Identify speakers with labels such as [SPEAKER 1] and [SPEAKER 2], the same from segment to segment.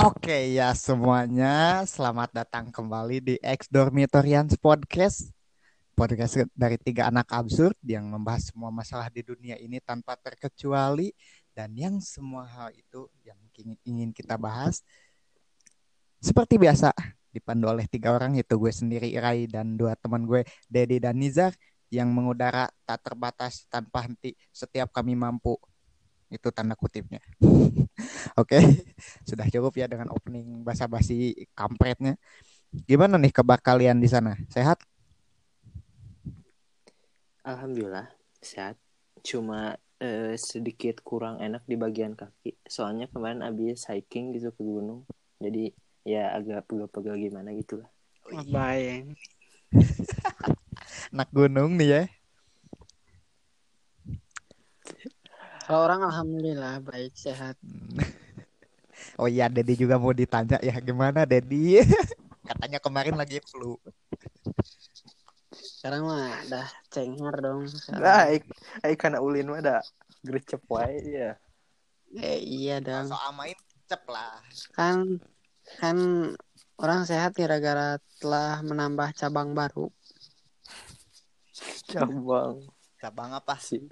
[SPEAKER 1] Oke ya semuanya, selamat datang kembali di Ex Dormitorians Podcast. Podcast dari tiga anak absurd yang membahas semua masalah di dunia ini tanpa terkecuali dan yang semua hal itu yang ingin kita bahas. Seperti biasa, dipandu oleh tiga orang yaitu gue sendiri Rai dan dua teman gue Dedi dan Nizar yang mengudara tak terbatas tanpa henti setiap kami mampu. Itu tanda kutipnya. Oke, okay. sudah cukup ya dengan opening basa-basi kampretnya. Gimana nih kabar kalian di sana? Sehat?
[SPEAKER 2] Alhamdulillah sehat. Cuma eh, sedikit kurang enak di bagian kaki. Soalnya kemarin abis hiking gitu ke gunung. Jadi ya agak pegel-pegel gimana gitu lah.
[SPEAKER 3] Baik.
[SPEAKER 1] Nak gunung nih ya.
[SPEAKER 3] Kalau orang alhamdulillah baik sehat.
[SPEAKER 1] Oh iya, Dedi juga mau ditanya ya gimana Dedi? Katanya kemarin lagi flu.
[SPEAKER 3] Sekarang mah dah cengar dong.
[SPEAKER 2] Baik, aik karena ulin mah dah gercep wae ya.
[SPEAKER 3] Eh iya dong.
[SPEAKER 1] Soal main cep lah.
[SPEAKER 3] Kan kan orang sehat gara-gara telah menambah cabang baru.
[SPEAKER 2] Cabang.
[SPEAKER 1] Cabang apa sih?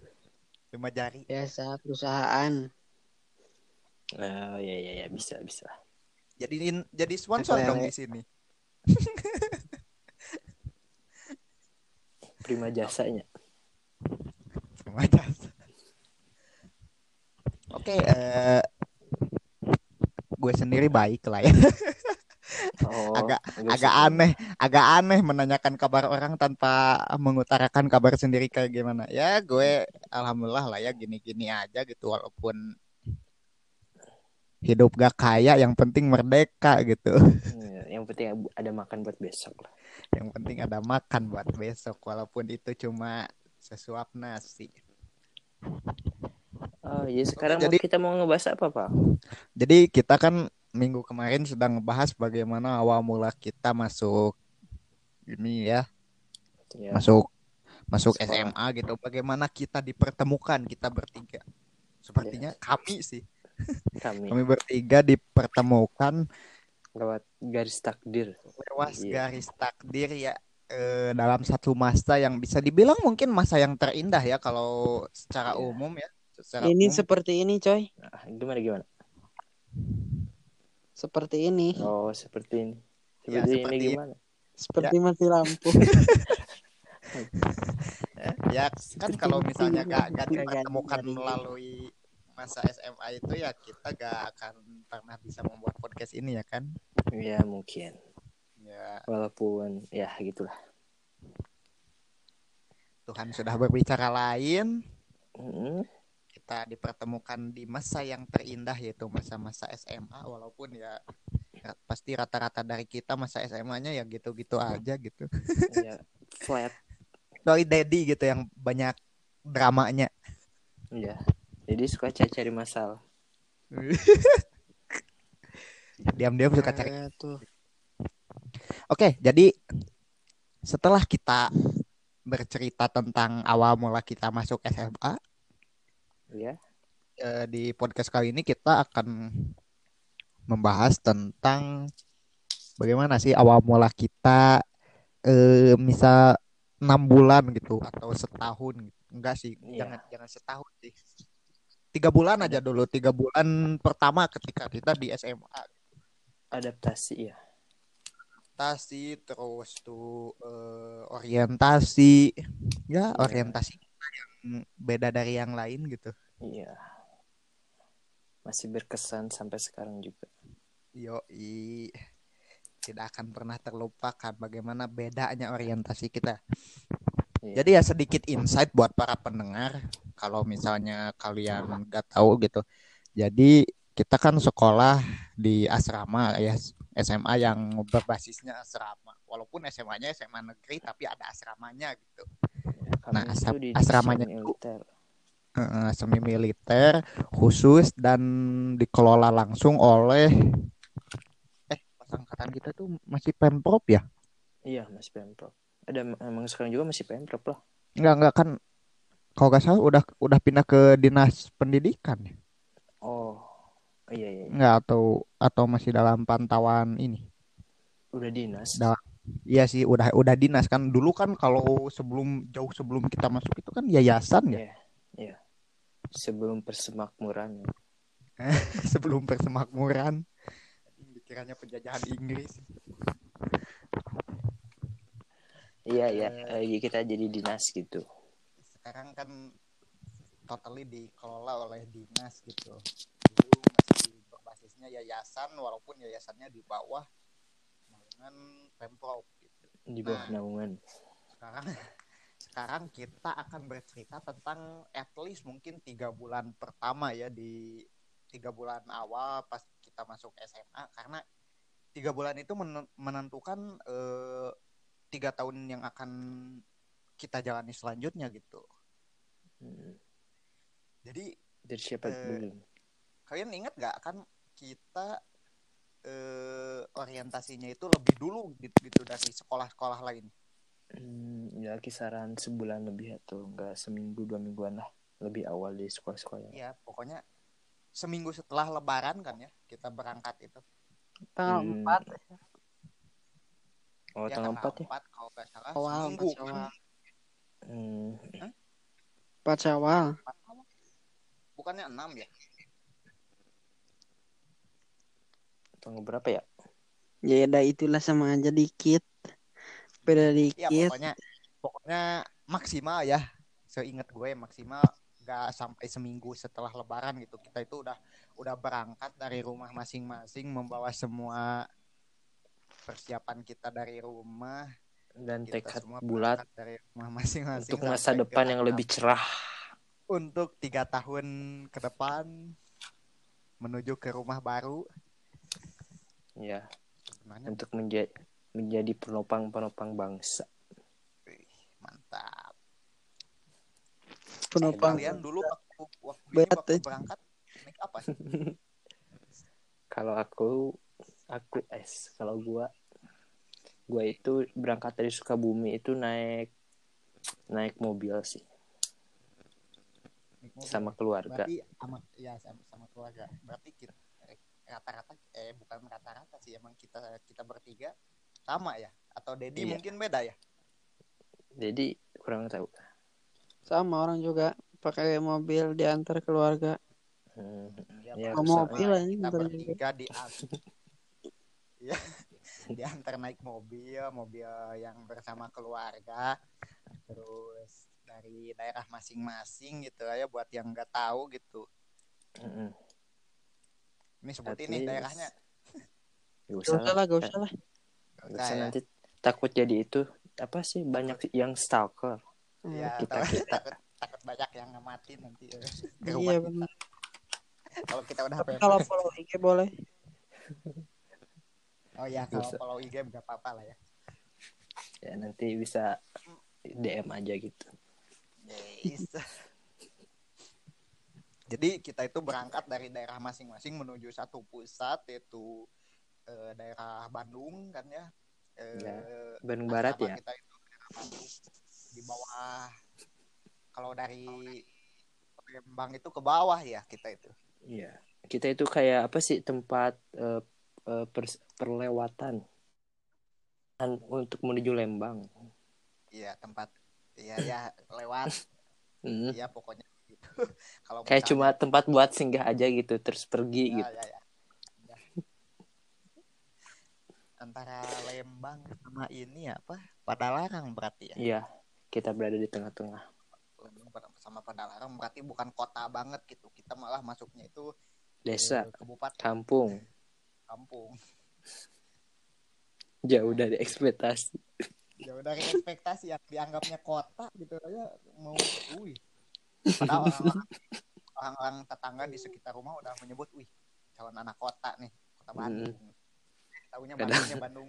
[SPEAKER 1] Lima jari.
[SPEAKER 3] Biasa perusahaan.
[SPEAKER 2] Oh ya ya ya bisa bisa.
[SPEAKER 1] Jadi jadi sponsor dong di sini.
[SPEAKER 2] Prima jasanya.
[SPEAKER 1] Prima jasa. Oke okay, uh, eh, gue sendiri baik lah ya Oh, agak agak aneh, agak aneh menanyakan kabar orang tanpa mengutarakan kabar sendiri kayak gimana. Ya, gue alhamdulillah lah ya gini-gini aja gitu walaupun hidup gak kaya yang penting merdeka gitu.
[SPEAKER 2] Iya, yang penting ada makan buat besok lah.
[SPEAKER 1] Yang penting ada makan buat besok walaupun itu cuma sesuap nasi.
[SPEAKER 2] Oh iya sekarang jadi, kita mau ngebahas apa pak?
[SPEAKER 1] Jadi kita kan minggu kemarin sedang ngebahas bagaimana awal mula kita masuk ini ya, ya. masuk masuk Sekolah. SMA gitu. Bagaimana kita dipertemukan kita bertiga. Sepertinya ya. kami sih. Kami. kami bertiga dipertemukan
[SPEAKER 2] lewat garis takdir.
[SPEAKER 1] Lewat ya. garis takdir ya eh, dalam satu masa yang bisa dibilang mungkin masa yang terindah ya kalau secara ya. umum ya.
[SPEAKER 3] Secara ini umum. seperti ini, coy.
[SPEAKER 2] Nah, gimana gimana?
[SPEAKER 3] Seperti ini.
[SPEAKER 2] Oh, seperti ini. Ya, seperti, ya, seperti ini gimana?
[SPEAKER 3] Seperti ya. mati lampu.
[SPEAKER 1] ya, kan kalau misalnya gak, gak ditemukan melalui masa SMA itu ya kita gak akan pernah bisa membuat podcast ini ya kan?
[SPEAKER 2] Ya mungkin. Ya. Walaupun ya gitulah.
[SPEAKER 1] Tuhan sudah berbicara lain. Hmm kita dipertemukan di masa yang terindah yaitu masa-masa SMA walaupun ya pasti rata-rata dari kita masa SMA-nya ya gitu-gitu aja gitu.
[SPEAKER 2] Iya, flat.
[SPEAKER 1] Kecuali Dedi gitu yang banyak dramanya.
[SPEAKER 2] Iya. Jadi suka cari masalah.
[SPEAKER 1] Diam-diam suka cari. Ya, Oke, jadi setelah kita bercerita tentang awal mula kita masuk SMA,
[SPEAKER 2] ya.
[SPEAKER 1] Uh, di podcast kali ini kita akan membahas tentang bagaimana sih awal mula kita uh, misal enam bulan gitu atau setahun gitu. enggak sih ya. jangan jangan setahun sih tiga bulan aja dulu tiga bulan pertama ketika kita di SMA
[SPEAKER 2] adaptasi ya
[SPEAKER 1] adaptasi terus tuh uh, orientasi ya, orientasi beda dari yang lain gitu.
[SPEAKER 2] Iya. Masih berkesan sampai sekarang juga.
[SPEAKER 1] Yo, tidak akan pernah terlupakan bagaimana bedanya orientasi kita. Iya. Jadi ya sedikit insight buat para pendengar kalau misalnya kalian nggak tahu gitu. Jadi kita kan sekolah di asrama ya SMA yang berbasisnya asrama. Walaupun SMA-nya SMA negeri tapi ada asramanya gitu nah asam, asramanya militer. Uh, semi militer khusus dan dikelola langsung oleh eh pas angkatan kita tuh masih pemprov ya
[SPEAKER 2] iya masih pemprov ada emang sekarang juga masih pemprov lah
[SPEAKER 1] Enggak enggak kan kalau nggak salah udah udah pindah ke dinas pendidikan ya
[SPEAKER 2] oh iya, iya, iya.
[SPEAKER 1] Enggak atau atau masih dalam pantauan ini?
[SPEAKER 2] Udah dinas.
[SPEAKER 1] Dalam Iya sih udah udah dinas kan dulu kan kalau sebelum jauh sebelum kita masuk itu kan yayasan ya
[SPEAKER 2] Iya, iya. Sebelum persemakmuran.
[SPEAKER 1] sebelum persemakmuran dikiranya penjajahan Inggris
[SPEAKER 2] Iya, iya. Eh, iya, kita jadi dinas gitu.
[SPEAKER 1] sekarang kan totally dikelola oleh dinas gitu dulu masih berbasisnya yayasan walaupun yayasannya di bawah naungan pemprov gitu
[SPEAKER 2] Di bawah
[SPEAKER 1] Nah.
[SPEAKER 2] naungan.
[SPEAKER 1] sekarang sekarang kita akan bercerita tentang at least mungkin tiga bulan pertama ya di tiga bulan awal pas kita masuk SMA karena tiga bulan itu men- menentukan eh, tiga tahun yang akan kita jalani selanjutnya gitu
[SPEAKER 2] Hmm.
[SPEAKER 1] jadi
[SPEAKER 2] Dari siapa
[SPEAKER 1] Eh,
[SPEAKER 2] dulu?
[SPEAKER 1] kalian ingat nggak kan kita eh, orientasinya itu lebih dulu gitu, gitu dari sekolah-sekolah lain
[SPEAKER 2] Hmm, ya kisaran sebulan lebih atau enggak seminggu dua mingguan lah lebih awal di sekolah-sekolah.
[SPEAKER 1] ya pokoknya seminggu setelah lebaran kan ya kita berangkat itu
[SPEAKER 3] Tanggal
[SPEAKER 2] Hmm.
[SPEAKER 3] 4
[SPEAKER 2] Oh,
[SPEAKER 1] ya
[SPEAKER 2] tanggal 4 ya?
[SPEAKER 1] kalau nggak salah
[SPEAKER 3] awal
[SPEAKER 1] seminggu
[SPEAKER 3] empat Syawal.
[SPEAKER 2] Hmm,
[SPEAKER 3] 4 Syawal.
[SPEAKER 1] bukannya enam ya
[SPEAKER 2] tanggal berapa ya?
[SPEAKER 3] Ya udah itulah sama aja dikit. Beda
[SPEAKER 1] ya
[SPEAKER 3] dikit.
[SPEAKER 1] pokoknya pokoknya maksimal ya. Seingat gue maksimal nggak sampai seminggu setelah lebaran gitu. Kita itu udah udah berangkat dari rumah masing-masing membawa semua persiapan kita dari rumah.
[SPEAKER 2] Dan
[SPEAKER 1] kita
[SPEAKER 2] tekad
[SPEAKER 1] semua
[SPEAKER 2] bulat
[SPEAKER 1] dari rumah masing-masing
[SPEAKER 2] untuk masa depan yang lebih cerah.
[SPEAKER 1] untuk tiga tahun ke depan menuju ke rumah baru.
[SPEAKER 2] Ya,
[SPEAKER 1] sebenarnya
[SPEAKER 2] untuk menjadi menjadi penopang-penopang bangsa.
[SPEAKER 1] mantap
[SPEAKER 3] Penumpang.
[SPEAKER 1] kalian dulu waktu waktu, ini, waktu
[SPEAKER 3] eh.
[SPEAKER 1] berangkat naik apa sih
[SPEAKER 2] Kalau aku aku es kalau gua gua itu berangkat dari Sukabumi itu naik naik mobil sih
[SPEAKER 1] Naik mobil.
[SPEAKER 2] sama keluarga.
[SPEAKER 1] berarti sama ya sama, sama keluarga berarti kita rata-rata eh bukan rata-rata sih emang kita kita bertiga sama ya atau Dedi
[SPEAKER 2] Iya.
[SPEAKER 1] mungkin beda ya
[SPEAKER 2] Jadi kurang tahu.
[SPEAKER 3] Sama orang juga pakai mobil diantar keluarga.
[SPEAKER 2] Hmm,
[SPEAKER 1] ya,
[SPEAKER 2] Ya,
[SPEAKER 3] mobil aja
[SPEAKER 1] kita
[SPEAKER 3] ntar juga.
[SPEAKER 1] bertiga di ya diantar naik mobil mobil yang bersama keluarga terus dari daerah masing-masing gitu ya buat yang nggak tahu gitu
[SPEAKER 2] hmm,
[SPEAKER 1] ini nih
[SPEAKER 2] least.
[SPEAKER 1] daerahnya
[SPEAKER 2] Gak usah
[SPEAKER 3] lah, gak usah lah.
[SPEAKER 1] Usah ya.
[SPEAKER 2] nanti takut jadi itu apa sih banyak yang stalker.
[SPEAKER 1] ya
[SPEAKER 2] kita-
[SPEAKER 1] takut-
[SPEAKER 2] kita.
[SPEAKER 1] takut, takut banyak yang ngamatin nanti ke
[SPEAKER 3] Iya benar.
[SPEAKER 1] kalau kita udah
[SPEAKER 3] Tapi
[SPEAKER 1] PMS.
[SPEAKER 3] kalau follow IG boleh.
[SPEAKER 1] oh ya kalau
[SPEAKER 2] Bisa.
[SPEAKER 1] follow IG nggak apa-apa lah ya
[SPEAKER 2] Ya nanti bisa DM aja gitu.
[SPEAKER 1] Yes. Jadi kita itu berangkat dari daerah masing-masing menuju satu pusat yaitu eh, daerah Bandung kan ya. Eh,
[SPEAKER 2] Ya, Bandung Barat ya.
[SPEAKER 1] Kita itu Bandung di bawah kalau dari Lembang itu ke bawah ya kita itu.
[SPEAKER 2] Iya. Kita itu kayak apa sih tempat eh, eh, pers- perlewatan An- untuk menuju Lembang.
[SPEAKER 1] Iya tempat Iya ya lewat
[SPEAKER 2] Hmm.
[SPEAKER 1] ya pokoknya gitu. kalau
[SPEAKER 2] Kayak
[SPEAKER 1] misalnya-
[SPEAKER 2] cuma tempat buat singgah aja gitu terus pergi
[SPEAKER 1] Ya,
[SPEAKER 2] gitu.
[SPEAKER 1] ya. Ya. Antara Lembang sama ini apa? Padalarang berarti ya.
[SPEAKER 2] Iya. Kita berada di tengah-tengah.
[SPEAKER 1] Lembang sama Padalarang berarti bukan kota banget gitu. Kita malah masuknya itu
[SPEAKER 2] Desa,
[SPEAKER 1] eh, kabupaten
[SPEAKER 2] kampung,
[SPEAKER 1] kampung.
[SPEAKER 2] jauh dari ekspektasi.
[SPEAKER 1] Jauh dari ekspektasi yang dianggapnya kota gitu aja mau wih. Padahal orang-orang tetangga di sekitar rumah udah menyebut wih calon anak kota nih kota Bandung. Tahunya Bandungnya Bandung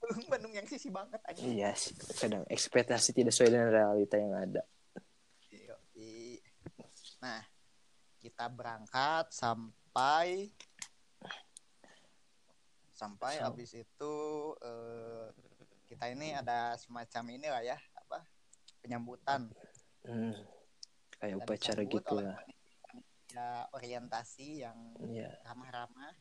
[SPEAKER 1] Bandung Bandung yang sisi banget aja.
[SPEAKER 2] Iya sih. Kadang ekspektasi tidak sesuai dengan realita yang ada.
[SPEAKER 1] Nah, kita berangkat sampai sampai
[SPEAKER 2] Sam-
[SPEAKER 1] habis itu eh, kita ini ada semacam inilah ya apa penyambutan
[SPEAKER 2] Hmm. Kayak upacara gitu lah.
[SPEAKER 1] ada orientasi yang
[SPEAKER 2] ya
[SPEAKER 1] ramah-ramah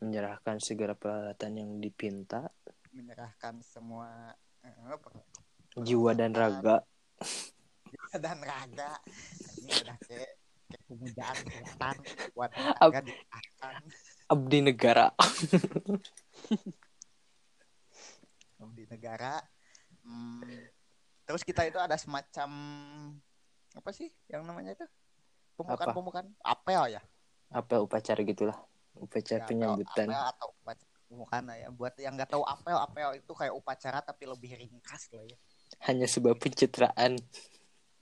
[SPEAKER 2] menyerahkan segala peralatan yang dipinta.
[SPEAKER 1] Menyerahkan semua eh,
[SPEAKER 2] jiwa dan raga.
[SPEAKER 1] Jiwa dan raga. Ini udah kayak kayak pemujaan kelihatan buat diarahkan
[SPEAKER 2] abdi negara.
[SPEAKER 1] Di negara. Hmm, terus kita itu ada semacam apa sih yang namanya itu? Pembukaan
[SPEAKER 2] Apa?
[SPEAKER 1] pembukaan? Apel ya?
[SPEAKER 2] Apa upacara gitulah upacara
[SPEAKER 1] Ya,
[SPEAKER 2] penyambutan
[SPEAKER 1] apel atau upacara. Ya buat yang nggak tahu apel apel itu kayak upacara tapi lebih ringkas lah ya.
[SPEAKER 2] Hanya sebuah pencitraan.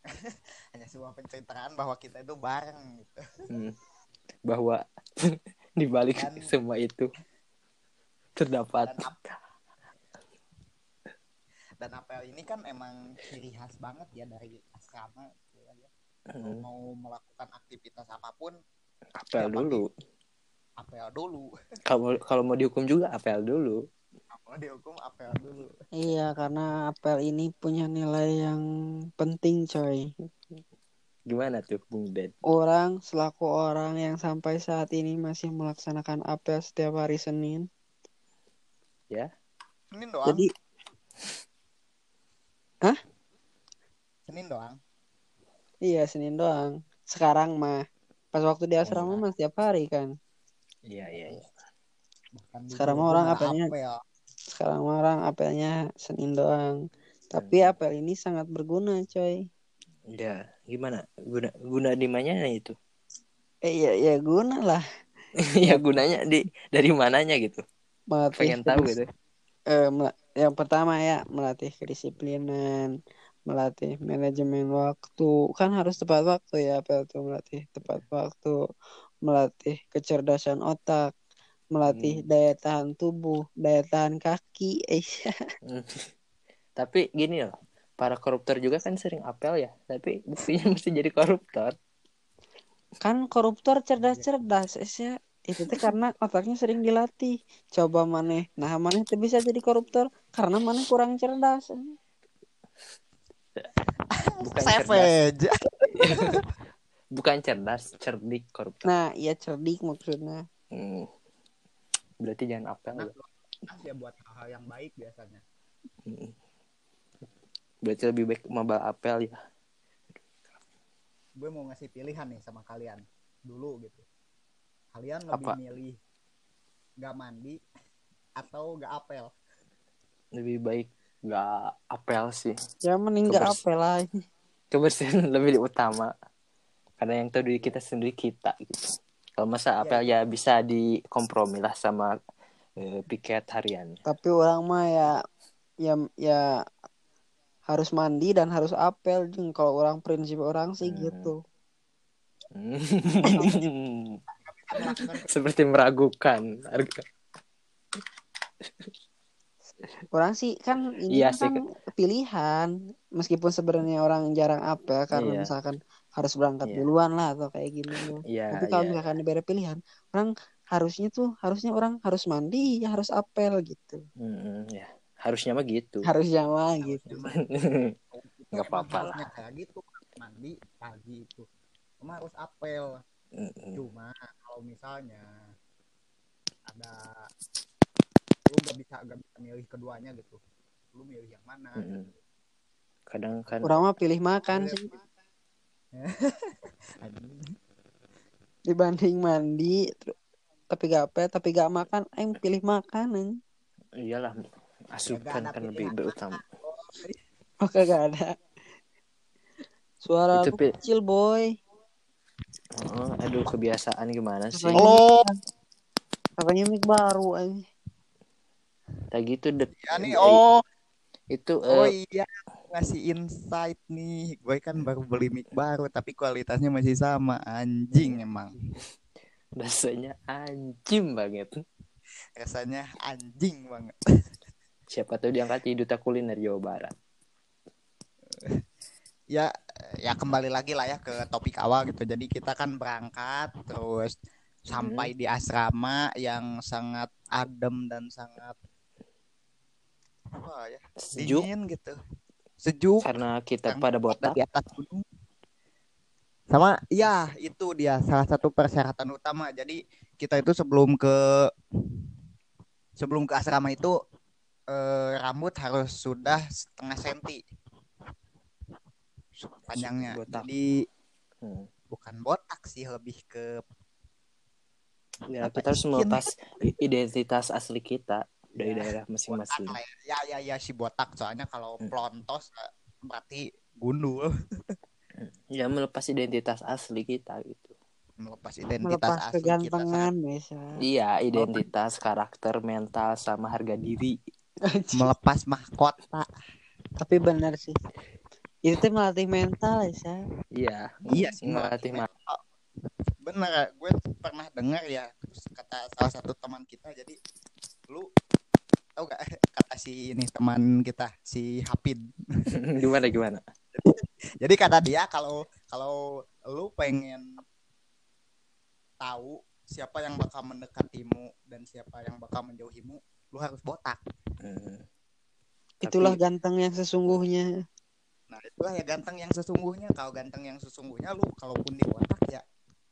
[SPEAKER 1] Hanya sebuah pencitraan bahwa kita itu bareng gitu.
[SPEAKER 2] Hmm. bahwa di balik
[SPEAKER 1] Dan-
[SPEAKER 2] semua itu terdapat.
[SPEAKER 1] dan ap- dan apel ini kan emang ciri khas banget ya dari asrama gitu ya.
[SPEAKER 2] Hmm.
[SPEAKER 1] mau melakukan aktivitas apa pun
[SPEAKER 2] apel dulu.
[SPEAKER 1] apel dulu
[SPEAKER 2] kalau kalau mau dihukum juga apel dulu
[SPEAKER 1] mau dihukum apel dulu
[SPEAKER 3] Iya, karena apel ini punya nilai yang penting, coy.
[SPEAKER 2] gimana tuh Bung Ded
[SPEAKER 3] Orang selaku orang yang sampai saat ini masih melaksanakan apel setiap hari Senin.
[SPEAKER 1] Senin doang
[SPEAKER 3] Jadi,
[SPEAKER 1] Senin doang
[SPEAKER 3] iya Senin doang. Sekarang mah pas waktu di asrama
[SPEAKER 1] Iya.
[SPEAKER 3] mah setiap hari kan.
[SPEAKER 2] Iya iya iya
[SPEAKER 3] Sekarang mah orang apelnya-
[SPEAKER 1] apel.
[SPEAKER 3] Sekarang mah orang apelnya Senin doang. Tapi apel ini sangat berguna, coy.
[SPEAKER 2] ya gimana guna guna di mana itu
[SPEAKER 3] Eh, iya, iya guna lah.
[SPEAKER 2] ya gunanya di dari mananya gitu
[SPEAKER 3] Melatih
[SPEAKER 2] pengen tahu gitu
[SPEAKER 3] eh, yang pertama ya melatih kedisiplinan, melatih manajemen waktu. Kan harus tepat waktu ya, apel tuh melatih tepat waktu, melatih kecerdasan otak, melatih
[SPEAKER 2] Hmm.
[SPEAKER 3] daya tahan tubuh, daya tahan kaki. Eh,
[SPEAKER 2] Hmm. tapi gini loh para koruptor juga kan sering apel ya tapi buktinya mesti jadi koruptor
[SPEAKER 3] kan koruptor cerdas-cerdas eh, ya. Itu tuh karena otaknya sering dilatih. Coba maneh, nah maneh tuh bisa jadi koruptor karena maneh kurang cerdas.
[SPEAKER 2] bukan cerdas
[SPEAKER 1] Savage.
[SPEAKER 2] bukan cerdas cerdik koruptor
[SPEAKER 3] Nah, iya cerdik maksudnya.
[SPEAKER 2] Hmm. berarti jangan apel
[SPEAKER 1] Nah,
[SPEAKER 2] ya.
[SPEAKER 1] Buat hal-hal yang baik biasanya.
[SPEAKER 2] Hmm. berarti lebih baik mabal apel ya
[SPEAKER 1] Gue mau ngasih pilihan nih sama kalian dulu gitu. Kalian lebih
[SPEAKER 2] Apa?
[SPEAKER 1] milih gak mandi atau gak apel?
[SPEAKER 2] lebih baik nggak apel sih
[SPEAKER 3] Ya mending
[SPEAKER 2] Kebers-
[SPEAKER 3] apel lah.
[SPEAKER 2] kebersihan lebih utama karena yang tahu diri kita sendiri kita gitu kalau masa
[SPEAKER 1] Iya,
[SPEAKER 2] apel ya bisa dikompromi lah sama eh, piket harian
[SPEAKER 3] Tapi orang mah ya ya ya harus mandi dan harus apel jeng kalau orang prinsip orang sih
[SPEAKER 2] Hmm.
[SPEAKER 3] gitu.
[SPEAKER 2] Hmm. seperti meragukan
[SPEAKER 3] Orang sih kan ini
[SPEAKER 2] Iya sih,
[SPEAKER 3] kan pilihan meskipun sebenarnya orang jarang apel karena
[SPEAKER 2] Iya.
[SPEAKER 3] misalkan harus berangkat
[SPEAKER 2] Iya.
[SPEAKER 3] duluan lah atau kayak gini.
[SPEAKER 2] Iya,
[SPEAKER 3] Tapi kalau
[SPEAKER 2] iya.
[SPEAKER 3] misalkan diberi pilihan, orang harusnya tuh harusnya orang harus mandi ya harus apel gitu.
[SPEAKER 2] Mm-mm, ya harusnya mah gitu
[SPEAKER 3] Harusnya mah gitu.
[SPEAKER 2] Nggak apa-apa lah.
[SPEAKER 1] Harusnya kayak gitu mandi pagi itu. Cuma harus apel.
[SPEAKER 2] Mm-mm.
[SPEAKER 1] Cuma kalau misalnya ada lu gak bisa gak bisa milih keduanya gitu. Lu milih yang mana?
[SPEAKER 2] Mm-mm. kadang kan
[SPEAKER 3] Orang mah pilih makan sih dibanding mandi tapi gak apel tapi gak makan aing pilih makan anjing.
[SPEAKER 2] iyalah asupan kan lebih berutama
[SPEAKER 3] Oh kagak ada. Suara
[SPEAKER 2] Itu
[SPEAKER 3] kecil boy.
[SPEAKER 2] Oh, aduh kebiasaan gimana sih
[SPEAKER 3] Apanya-
[SPEAKER 1] Halo.
[SPEAKER 3] Katanya mic baru anjing.
[SPEAKER 2] tak gitu dek
[SPEAKER 1] Ya nih, oh,
[SPEAKER 2] itu
[SPEAKER 1] oh
[SPEAKER 2] eh,
[SPEAKER 1] iya. Ngasih insight nih. Gue kan baru beli mic baru tapi kualitasnya masih sama. Anjing emang.
[SPEAKER 2] rasanya anjing banget
[SPEAKER 1] Rasanya anjing banget.
[SPEAKER 2] siapa tahu diangkat jadi duta kuliner Jawa Barat
[SPEAKER 1] ya ya kembali lagi lah ya ke topik awal gitu jadi kita kan berangkat terus sampai di asrama yang sangat adem dan sangat apa ya
[SPEAKER 2] sejuk
[SPEAKER 1] dingin gitu sejuk
[SPEAKER 2] karena kita pada botak
[SPEAKER 1] di atas gunung Sama ya itu dia salah satu persyaratan utama. Jadi kita itu sebelum ke sebelum ke asrama itu eh, rambut harus sudah setengah senti panjangnya.
[SPEAKER 2] Botak.
[SPEAKER 1] Jadi
[SPEAKER 2] Hmm.
[SPEAKER 1] bukan botak sih lebih ke
[SPEAKER 2] Ya, kita harus
[SPEAKER 1] sih?
[SPEAKER 2] melepas identitas asli kita dari
[SPEAKER 1] Ya,
[SPEAKER 2] daerah masing-masing.
[SPEAKER 1] ya. ya ya ya si botak soalnya kalau
[SPEAKER 2] Hmm.
[SPEAKER 1] plontos eh, berarti gundul
[SPEAKER 2] Ya melepas identitas asli kita gitu.
[SPEAKER 1] melepas identitas
[SPEAKER 3] Melepas
[SPEAKER 1] asli kita
[SPEAKER 3] kegantengan bisa.
[SPEAKER 2] Iya, identitas, karakter, mental, sama harga diri.
[SPEAKER 1] melepas mahkota
[SPEAKER 3] Tapi benar sih. Itu tuh melatih mental ya.
[SPEAKER 2] Iya.
[SPEAKER 1] Iya sih,
[SPEAKER 2] melatih
[SPEAKER 1] Mbak.
[SPEAKER 2] ma-
[SPEAKER 1] bener gue pernah dengar ya terus kata salah satu teman kita jadi lu tau gak kata si ini teman kita si Hapid
[SPEAKER 2] gimana gimana?
[SPEAKER 1] jadi kata dia kalau kalau lu pengen tahu siapa yang bakal mendekatimu dan siapa yang bakal menjauhimu lu harus botak
[SPEAKER 2] Hmm.
[SPEAKER 3] Itulah
[SPEAKER 2] Tapi-
[SPEAKER 3] ganteng yang sesungguhnya.
[SPEAKER 1] nah itulah ya ganteng yang sesungguhnya kalau ganteng yang sesungguhnya lu kalaupun di botak ya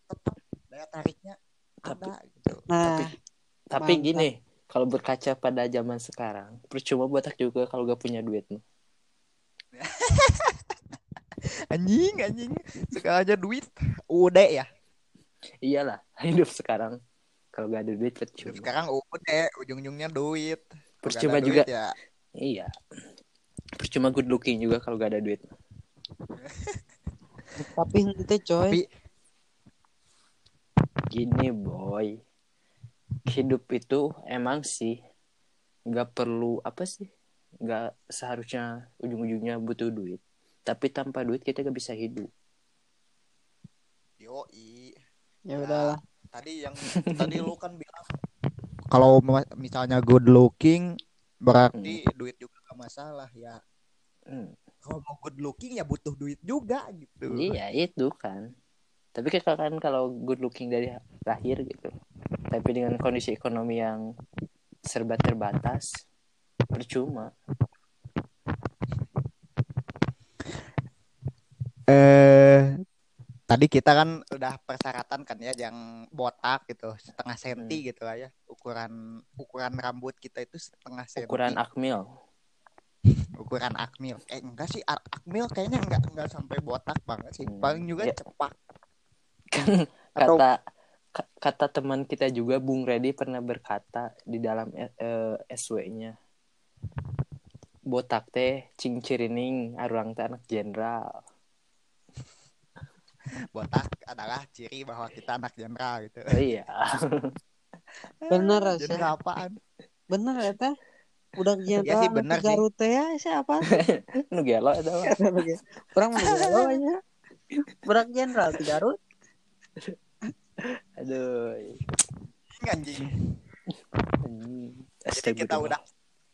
[SPEAKER 1] tetap daya tariknya
[SPEAKER 2] Tapi-
[SPEAKER 1] ada gitu
[SPEAKER 3] Nah,
[SPEAKER 2] Tapi
[SPEAKER 3] Mantap.
[SPEAKER 2] gini, kalau berkaca pada zaman sekarang, percuma botak juga kalau gak punya duit. nih.
[SPEAKER 1] anjing anjing segalanya duit udah ya
[SPEAKER 2] Iyalah, hidup sekarang kalau gak ada duit percuma.
[SPEAKER 1] sekarang udah ujung-ujungnya duit nggak
[SPEAKER 2] Percuma juga.
[SPEAKER 1] duit ya
[SPEAKER 2] Iya. Percuma good looking juga kalau gak ada duit.
[SPEAKER 3] tapi nanti coy.
[SPEAKER 1] Tapi-
[SPEAKER 2] Gini boy, hidup itu emang sih nggak perlu apa sih? Nggak seharusnya ujung-ujungnya butuh duit. Tapi tanpa duit kita gak bisa hidup.
[SPEAKER 1] yoi
[SPEAKER 3] Ya udahlah.
[SPEAKER 1] tadi yang tadi lu kan bilang kalau misalnya good looking berarti duit juga gak masalah ya
[SPEAKER 2] Hmm.
[SPEAKER 1] kalau mau good looking ya butuh duit juga gitu
[SPEAKER 2] Iya itu kan. Tapi kan kan kalau good looking dari lahir gitu. Tapi dengan kondisi ekonomi yang serba terbatas, percuma.
[SPEAKER 1] eh tadi kita kan udah persyaratan kan ya yang botak gitu setengah senti gitu lah ya ukuran ukuran rambut kita itu setengah senti
[SPEAKER 2] Ukuran akmil.
[SPEAKER 1] ukuran akmil eh enggak sih Ak- akmil kayaknya enggak enggak sampai botak banget sih
[SPEAKER 2] Hmm,
[SPEAKER 1] paling juga
[SPEAKER 2] ya.
[SPEAKER 1] cepak
[SPEAKER 2] Kan
[SPEAKER 1] Atau-
[SPEAKER 2] kata ka- kata teman kita juga Bung Redi pernah berkata di dalam eh, eh, SW-nya. Botak teh cing cirining arurang teh anak jenderal.
[SPEAKER 1] botak adalah ciri bahwa kita anak jenderal gitu
[SPEAKER 2] Oh, iya.
[SPEAKER 3] Bener,
[SPEAKER 1] jenderal apaan
[SPEAKER 3] Bener ya teh. Udah jenderal
[SPEAKER 1] sih, bener sih.
[SPEAKER 3] Garut teh ya siapa?
[SPEAKER 2] nu gelo mah.
[SPEAKER 3] Kurang mau galau aja. Berak jenderal di Garut.
[SPEAKER 2] Aduh.
[SPEAKER 1] anjing
[SPEAKER 2] anjing.
[SPEAKER 1] jadi kita udah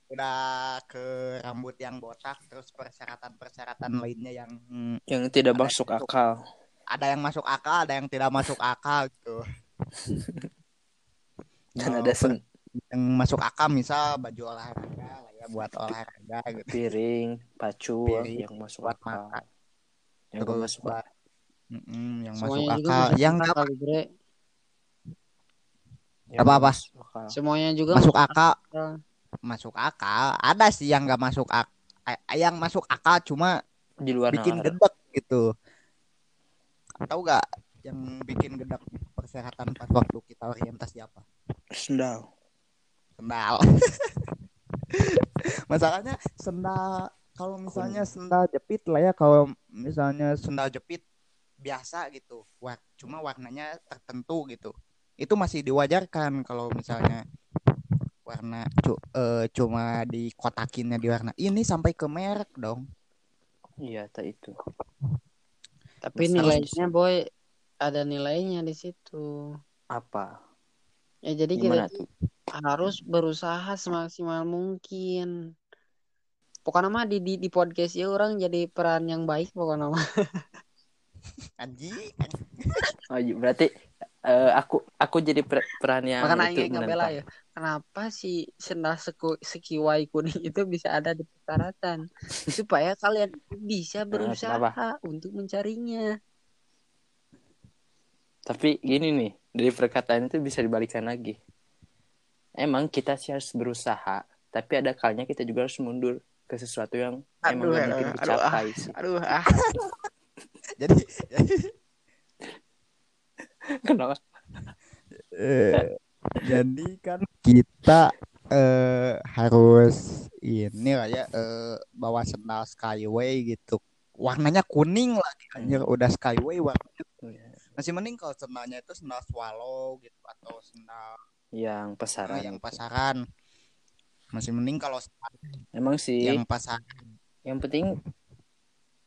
[SPEAKER 1] udah ke rambut yang botak terus persyaratan-persyaratan lainnya yang
[SPEAKER 2] yang tidak masuk
[SPEAKER 1] yang-
[SPEAKER 2] akal.
[SPEAKER 1] ada yang masuk akal ada yang tidak masuk akal gitu
[SPEAKER 2] Dan
[SPEAKER 1] Oh,
[SPEAKER 2] ada sen-
[SPEAKER 1] yang masuk akal misal baju olahraga lah ya buat olahraga gitu
[SPEAKER 2] piring, pacul
[SPEAKER 1] Piring,
[SPEAKER 2] yang masuk
[SPEAKER 1] buat
[SPEAKER 2] akal.
[SPEAKER 1] makan.
[SPEAKER 2] Yang
[SPEAKER 1] terus
[SPEAKER 2] masuk
[SPEAKER 1] buat Mm-mm, yang masuk
[SPEAKER 3] Semuanya juga
[SPEAKER 1] akal
[SPEAKER 3] masuk
[SPEAKER 1] yang
[SPEAKER 3] akal
[SPEAKER 1] nggak
[SPEAKER 3] Bre.
[SPEAKER 2] yang
[SPEAKER 1] Apa-apa?
[SPEAKER 2] masuk akal.
[SPEAKER 3] Semuanya juga
[SPEAKER 1] masuk akal
[SPEAKER 3] akal.
[SPEAKER 1] masuk akal ada sih yang nggak masuk akal yang masuk akal cuma
[SPEAKER 2] Di luar
[SPEAKER 1] bikin
[SPEAKER 2] nalar.
[SPEAKER 1] gedek gitu tahu gak yang bikin gedek persyaratan pas waktu kita orientasi apa
[SPEAKER 2] Sendal.
[SPEAKER 1] sendal masalahnya sendal kalau misalnya sendal jepit lah ya kalau misalnya sendal jepit biasa gitu War cuma warnanya tertentu gitu itu masih diwajarkan kalau misalnya warna cu- eh, cuma dikotakinnya di warna ini sampai ke merek dong
[SPEAKER 2] Iya, tak itu.
[SPEAKER 3] Tapi nilainya boy ada nilainya di situ.
[SPEAKER 2] Apa?
[SPEAKER 3] Ya jadi
[SPEAKER 2] Gimana
[SPEAKER 3] kita
[SPEAKER 2] tuh?
[SPEAKER 3] harus berusaha semaksimal mungkin. Pokoknya mah di, di di podcast ya orang jadi peran yang baik pokoknya mah.
[SPEAKER 1] anjing
[SPEAKER 2] Oh, iya, berarti eh, aku aku jadi per- peran yang
[SPEAKER 3] Makanya
[SPEAKER 2] itu menentang.
[SPEAKER 3] ya. Kenapa si sendal seku, sekiwai kuning itu bisa ada di persyaratan supaya kalian bisa berusaha
[SPEAKER 2] kenapa?
[SPEAKER 3] untuk mencarinya.
[SPEAKER 2] Tapi gini nih, dari perkataan itu bisa dibalikan lagi. Emang kita sih harus berusaha, tapi ada kalanya kita juga harus mundur ke sesuatu yang emang
[SPEAKER 3] Aduh,
[SPEAKER 2] gak
[SPEAKER 3] ya,
[SPEAKER 2] mungkin
[SPEAKER 3] aduh, ah.
[SPEAKER 2] dicapai sih.
[SPEAKER 3] Aduh, ah.
[SPEAKER 1] Jadi
[SPEAKER 2] Kenapa?
[SPEAKER 1] eh, jadi kan kita eh harus ini lah ya eh, bawa sendal Skyway gitu. Warnanya kuning lagi anjir udah Skyway warnanya. Masih mending kalau sendalnya itu sendal Swallow gitu atau sendal
[SPEAKER 2] Yang
[SPEAKER 1] eh,
[SPEAKER 2] pasaran.
[SPEAKER 1] yang pasaran. Masih mending kalau
[SPEAKER 2] Emang sih
[SPEAKER 1] yang pasaran.
[SPEAKER 2] yang penting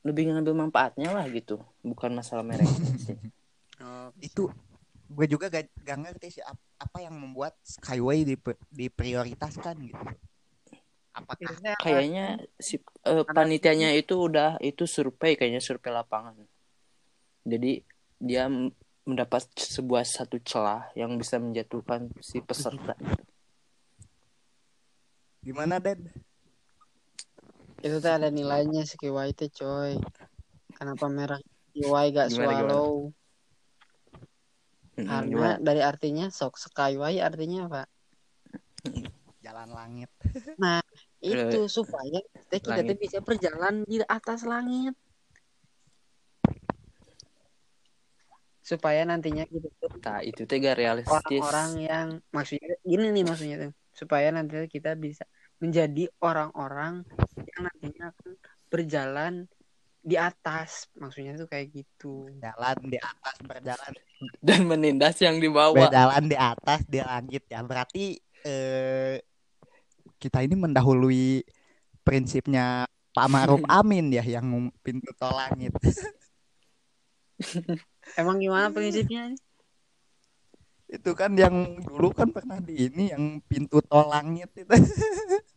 [SPEAKER 2] lebih ngambil manfaatnya lah gitu, bukan masalah merek sih.
[SPEAKER 3] Oh,
[SPEAKER 1] itu gue juga gak, gak ngerti sih ap- apa yang membuat Skyway diprioritaskan gitu. Apakah
[SPEAKER 2] Kayaknya si eh, panitianya itu udah itu survei kayaknya survei lapangan. Jadi dia mendapat sebuah satu celah yang bisa menjatuhkan si peserta.
[SPEAKER 1] gimana Den?
[SPEAKER 3] Itu tuh ada nilainya si KY teh coy kenapa merah KY gak
[SPEAKER 2] Gimana,
[SPEAKER 3] swallow
[SPEAKER 2] Mm,
[SPEAKER 3] karena
[SPEAKER 2] gimana?
[SPEAKER 3] dari artinya sok skyway artinya apa
[SPEAKER 1] Jalan langit.
[SPEAKER 3] itu supaya kita tuh
[SPEAKER 2] langit.
[SPEAKER 3] bisa berjalan di atas langit supaya nantinya kita tuh
[SPEAKER 2] Nah, itu teh gak realistis.
[SPEAKER 3] orang-orang yang maksudnya gini nih maksudnya tuh supaya nanti kita bisa menjadi orang-orang yang nantinya akan berjalan di atas maksudnya tuh kayak gitu
[SPEAKER 1] Jalan di atas berjalan
[SPEAKER 2] dan menindas yang dibawa.
[SPEAKER 1] berjalan di atas di langit ya. Berarti eh kita ini mendahului prinsipnya Pak Maruf Amin ya yang pintu tol langit.
[SPEAKER 3] emang gimana prinsipnya
[SPEAKER 1] Itu kan yang dulu kan pernah di ini yang pintu tol langit itu.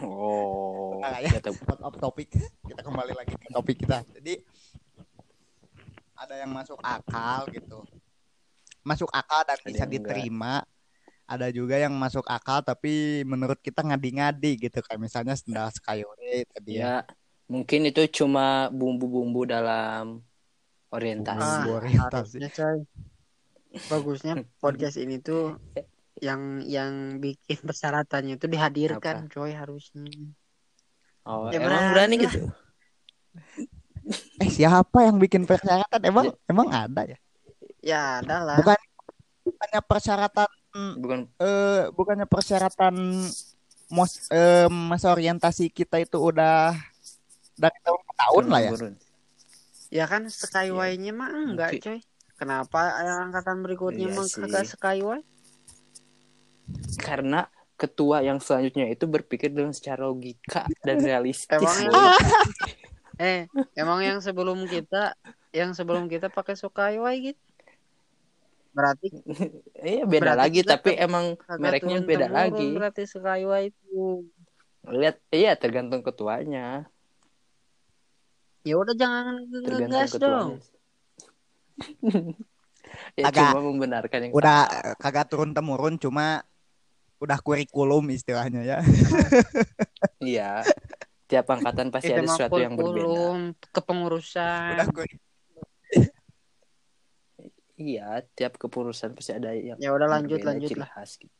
[SPEAKER 2] Oh,
[SPEAKER 1] Nah, ya.
[SPEAKER 2] ya
[SPEAKER 1] out of topic kita kembali lagi ke topik kita jadi ada yang masuk akal gitu masuk akal dan
[SPEAKER 2] Ada
[SPEAKER 1] bisa diterima ada juga yang masuk akal tapi menurut kita ngadi-ngadi gitu kayak misalnya sendal skyway tadi ya
[SPEAKER 2] Ya, mungkin itu cuma bumbu-bumbu dalam orientasi.
[SPEAKER 1] Ah.
[SPEAKER 3] Ah,
[SPEAKER 1] orientasi.
[SPEAKER 3] harusnya coy bagusnya podcast ini tuh yang yang bikin persyaratannya itu dihadirkan coy harusnya.
[SPEAKER 2] Oh,
[SPEAKER 3] Ya,
[SPEAKER 2] emang
[SPEAKER 3] berani lah.
[SPEAKER 2] gitu?
[SPEAKER 1] eh siapa yang bikin persyaratan? Emang emang ada ya?
[SPEAKER 3] Ya adalah
[SPEAKER 1] bukan bukannya persyaratan
[SPEAKER 2] Bukan.
[SPEAKER 1] eh bukannya persyaratan mos eh, masa orientasi kita itu udah dari tahun ke tahun lah ya?
[SPEAKER 3] ya kan skyway-nya mah enggak coy kenapa yang angkatan berikutnya
[SPEAKER 2] Iya
[SPEAKER 3] kagak skyway
[SPEAKER 2] Karena ketua yang selanjutnya itu berpikir dengan secara logika dan realistis.
[SPEAKER 3] Emang yang- eh emang yang sebelum kita yang sebelum kita pakai skyway gitu berarti
[SPEAKER 2] Iya beda
[SPEAKER 3] Berarti
[SPEAKER 2] lagi tapi emang mereknya
[SPEAKER 3] turun
[SPEAKER 2] beda
[SPEAKER 3] temurun
[SPEAKER 2] lagi.
[SPEAKER 3] berarti skyway itu
[SPEAKER 2] Lihat iya tergantung ketuanya.
[SPEAKER 3] ya udah jangan
[SPEAKER 2] Tergantung
[SPEAKER 3] ngegas dong
[SPEAKER 2] ketuanya. ya
[SPEAKER 1] Agak-
[SPEAKER 2] cuma membenarkan yang
[SPEAKER 1] udah
[SPEAKER 2] salah.
[SPEAKER 1] eh, kagak turun temurun cuma udah kurikulum istilahnya ya
[SPEAKER 2] Iya. Tiap angkatan pasti
[SPEAKER 3] itu
[SPEAKER 2] ada sesuatu yang berbeda.
[SPEAKER 3] kurikulum kepengurusan
[SPEAKER 1] udah kuri-
[SPEAKER 2] Iya, tiap kepengurusan pasti ada yang
[SPEAKER 3] ya udah lanjut lanjut lah
[SPEAKER 2] khas gitu.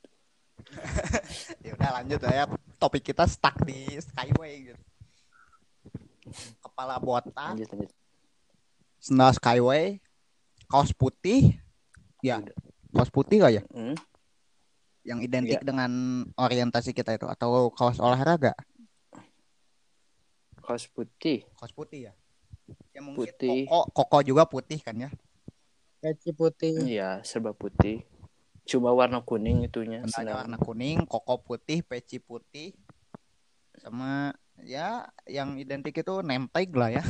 [SPEAKER 1] ya udah lanjut lah ya topik kita stuck di skyway gitu kepala botak
[SPEAKER 2] Lanjut lanjut.
[SPEAKER 1] sendal skyway kaos putih ya kaos putih gak ya
[SPEAKER 2] Hmm,
[SPEAKER 1] yang identik
[SPEAKER 2] Iya.
[SPEAKER 1] dengan orientasi kita itu atau kaos olahraga
[SPEAKER 2] kaos putih.
[SPEAKER 1] kaos putih ya yang mungkin
[SPEAKER 2] Putih.
[SPEAKER 1] koko koko juga putih kan ya
[SPEAKER 3] peci putih
[SPEAKER 2] Iya, serba putih. Cuma warna kuning itunya. sendal.
[SPEAKER 1] warna kuning koko putih peci putih sama ya yang identik itu nempel lah ya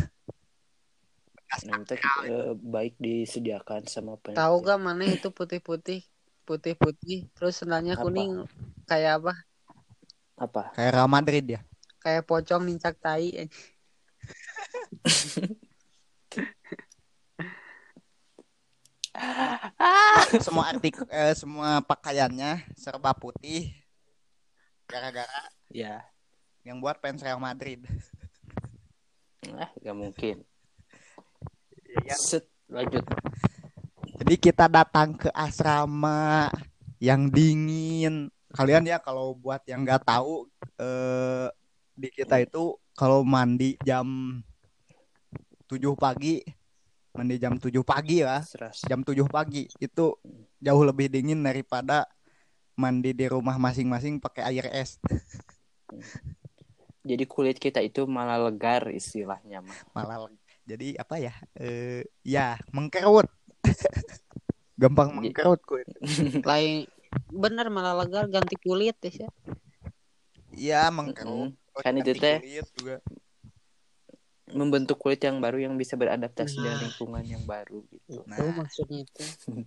[SPEAKER 2] Nanti eh, baik disediakan sama panitia.
[SPEAKER 3] tahu gak mana itu putih putih putih putih terus sendalnya
[SPEAKER 2] Apa?
[SPEAKER 3] kuning kayak apa
[SPEAKER 2] Apa?
[SPEAKER 1] kayak Real Madrid ya
[SPEAKER 3] kayak pocong nincak tai
[SPEAKER 1] semua artik eh, semua pakaiannya serba putih gara-gara
[SPEAKER 2] Ya,
[SPEAKER 1] yang buat fans Real Madrid
[SPEAKER 2] ah, gak mungkin.
[SPEAKER 1] Iya.
[SPEAKER 2] Set, lanjut.
[SPEAKER 1] Jadi kita datang ke asrama yang dingin. Kalian ya kalau buat yang nggak tahu eh, di kita itu kalau mandi jam 7 pagi, mandi jam 7 pagi ya, jam 7 pagi itu jauh lebih dingin daripada mandi di rumah masing-masing pakai air es.
[SPEAKER 2] Jadi kulit kita itu malah legar istilahnya mah.
[SPEAKER 1] Malah jadi apa ya? Eh, ya mengkerut. Gampang
[SPEAKER 2] Jadi-
[SPEAKER 1] mengkerut kulit.
[SPEAKER 3] Lain bener malah legar ganti kulit ya.
[SPEAKER 1] Iya mengkerut.
[SPEAKER 2] Mm-mm. Kan itu teh membentuk kulit yang baru yang bisa beradaptasi dengan
[SPEAKER 3] Nah.
[SPEAKER 2] lingkungan yang baru gitu.
[SPEAKER 1] Nah.
[SPEAKER 3] Itu maksudnya itu.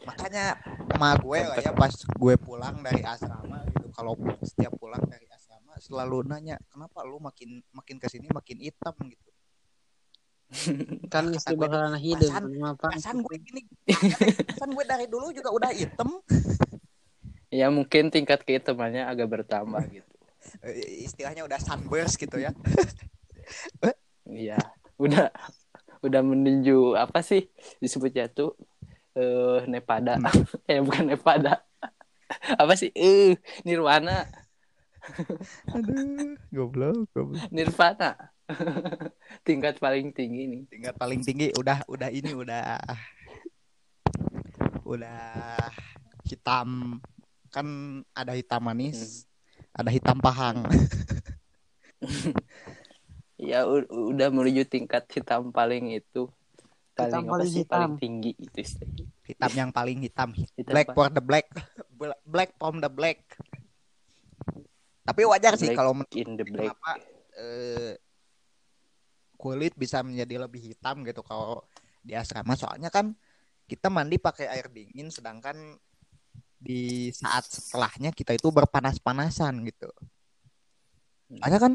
[SPEAKER 1] makanya ma gue lah ya pas gue pulang dari asrama gitu kalau setiap pulang dari selalu nanya kenapa lu makin makin ke sini makin hitam? Gitu.
[SPEAKER 3] Kan
[SPEAKER 1] Kata
[SPEAKER 3] mesti bakalan hidup
[SPEAKER 1] perasaan gue gini. Perasaan gue dari dulu juga udah hitam.
[SPEAKER 2] Ya mungkin tingkat kehitamannya agak bertambah gitu.
[SPEAKER 1] Eh, istilahnya udah sunburst gitu ya.
[SPEAKER 2] Iya, udah udah meninju apa sih disebutnya tuh? Eh Nepada. eh bukan Nepada. apa sih? Eh Nirwana,
[SPEAKER 1] aduh goblok goblok
[SPEAKER 2] Nirvana. Tingkat paling tinggi nih.
[SPEAKER 1] tingkat paling tinggi udah udah ini udah udah hitam kan ada hitam manis ada hitam pahang
[SPEAKER 2] Ya udah menuju tingkat hitam paling itu. Paling
[SPEAKER 3] Hitam
[SPEAKER 2] apa
[SPEAKER 3] paling
[SPEAKER 2] sih?
[SPEAKER 3] hitam.
[SPEAKER 2] Paling tinggi itu istilahnya.
[SPEAKER 1] hitam yang paling hitam
[SPEAKER 2] Hitam
[SPEAKER 1] black for the black Bla- black from the black tapi wajar sih kalau
[SPEAKER 2] in the black.
[SPEAKER 1] kenapa eh, kulit bisa menjadi lebih hitam gitu kalau di asrama soalnya kan kita mandi pakai air dingin sedangkan di saat setelahnya kita itu berpanas-panasan gitu soalnya kan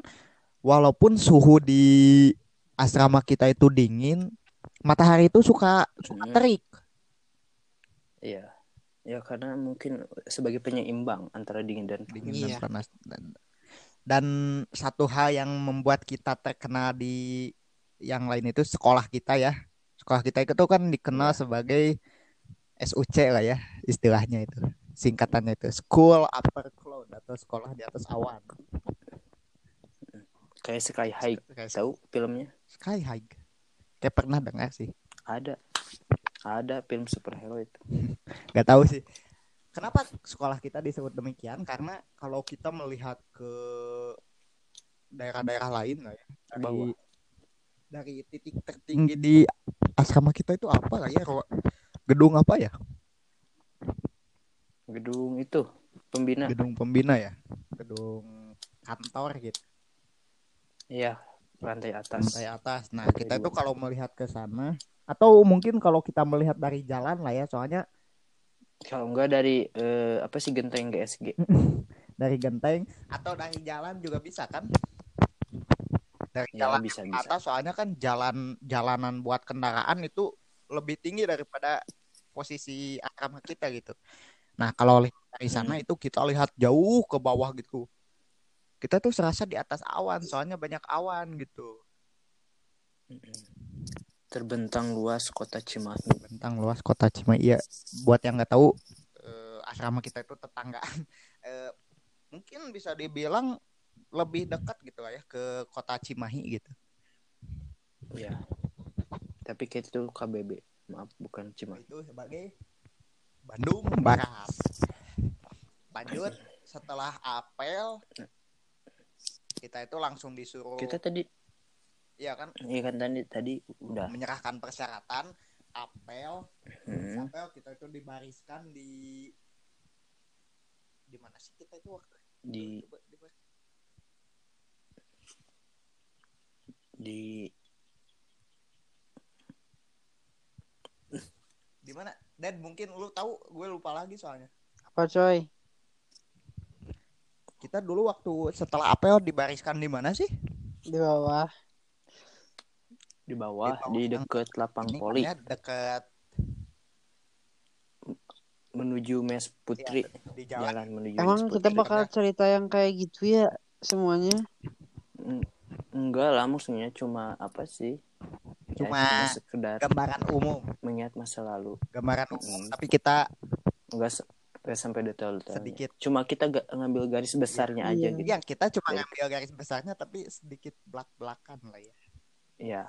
[SPEAKER 1] walaupun suhu di asrama kita itu dingin matahari itu suka suka
[SPEAKER 2] Hmm.
[SPEAKER 1] terik
[SPEAKER 2] Iya. Ya karena mungkin sebagai penyeimbang antara dingin dan
[SPEAKER 1] dingin
[SPEAKER 3] Iya.
[SPEAKER 1] dan panas dan, dan satu hal yang membuat kita terkenal di yang lain itu sekolah kita ya sekolah kita itu kan dikenal
[SPEAKER 2] Iya.
[SPEAKER 1] sebagai SUC lah ya istilahnya itu singkatannya itu School Upper Cloud atau sekolah di atas awan
[SPEAKER 2] kayak Sky High.
[SPEAKER 1] kayak
[SPEAKER 2] Tahu filmnya?
[SPEAKER 1] Sky High kayak pernah dengar sih
[SPEAKER 2] Ada. Ada film superhero itu.
[SPEAKER 1] nggak tahu sih. Kenapa sekolah kita disebut demikian? Karena kalau kita melihat ke daerah-daerah lain lah ya? Dari,
[SPEAKER 2] Bawah.
[SPEAKER 1] dari titik tertinggi di asrama kita itu apa lah ya? Gedung apa ya?
[SPEAKER 2] Gedung itu pembina.
[SPEAKER 1] gedung pembina ya? Gedung kantor gitu.
[SPEAKER 2] Iya, lantai atas.
[SPEAKER 1] lantai atas. Nah kita itu kalau melihat ke sana atau mungkin kalau kita melihat dari jalan lah ya soalnya
[SPEAKER 2] Kalau enggak dari eh, apa sih genteng GSG?
[SPEAKER 1] dari genteng atau dari jalan juga bisa kan dari
[SPEAKER 2] Ya
[SPEAKER 1] jalan
[SPEAKER 2] bisa bisa.
[SPEAKER 1] atas soalnya kan jalan jalanan buat kendaraan itu lebih tinggi daripada posisi asrama kita gitu nah kalau lihat dari sana
[SPEAKER 2] Hmm.
[SPEAKER 1] itu kita lihat jauh ke bawah gitu kita tuh serasa di atas awan soalnya banyak awan gitu
[SPEAKER 2] Terbentang luas kota Cimahi.
[SPEAKER 1] tentang luas kota Cimahi iya buat yang nggak tahu eh, asrama kita itu tetanggaan Eh, mungkin bisa dibilang lebih dekat gitu lah ya ke kota Cimahi gitu
[SPEAKER 2] Iya. Tapi kayak itu KBB. Maaf, bukan Cimahi.
[SPEAKER 1] itu sebagai Bandung Barat lanjut setelah apel kita itu langsung disuruh
[SPEAKER 2] Kita tadi
[SPEAKER 1] ya kan
[SPEAKER 2] Iya kan tadi tadi udah.
[SPEAKER 1] menyerahkan persyaratan apel
[SPEAKER 2] Hmm.
[SPEAKER 1] apel kita itu dibariskan di di mana sih kita itu waktu
[SPEAKER 2] Di
[SPEAKER 1] Coba
[SPEAKER 2] di
[SPEAKER 1] di mana dan mungkin lu tahu gue lupa lagi soalnya
[SPEAKER 3] Apa coy?
[SPEAKER 1] kita dulu waktu setelah apel dibariskan di mana sih
[SPEAKER 3] Di bawah.
[SPEAKER 2] Di bawah
[SPEAKER 1] Di bawah.
[SPEAKER 2] di
[SPEAKER 1] yang-
[SPEAKER 2] deket lapang
[SPEAKER 1] Ini
[SPEAKER 2] poli.
[SPEAKER 1] ya dekat
[SPEAKER 2] menuju mes putri.
[SPEAKER 1] Di jalan
[SPEAKER 2] jalan menuju
[SPEAKER 3] Emang
[SPEAKER 2] mes
[SPEAKER 3] kita
[SPEAKER 2] putri
[SPEAKER 3] bakal cerita yang kayak gitu ya semuanya?
[SPEAKER 2] Eng- enggak lah maksudnya cuma apa sih? Ya,
[SPEAKER 1] Cuma
[SPEAKER 2] sekedar
[SPEAKER 1] gambaran umum,
[SPEAKER 2] mengingat masa lalu.
[SPEAKER 1] gambaran umum. Tapi kita
[SPEAKER 2] Enggak se- nggak sampai detail-detail.
[SPEAKER 1] sedikit.
[SPEAKER 2] Cuma kita ga- ngambil garis besarnya aja
[SPEAKER 3] Iya.
[SPEAKER 2] gitu.
[SPEAKER 1] yang kita cuma
[SPEAKER 2] Dari-
[SPEAKER 1] ngambil garis besarnya tapi sedikit belak-belakan lah ya,
[SPEAKER 2] Iya,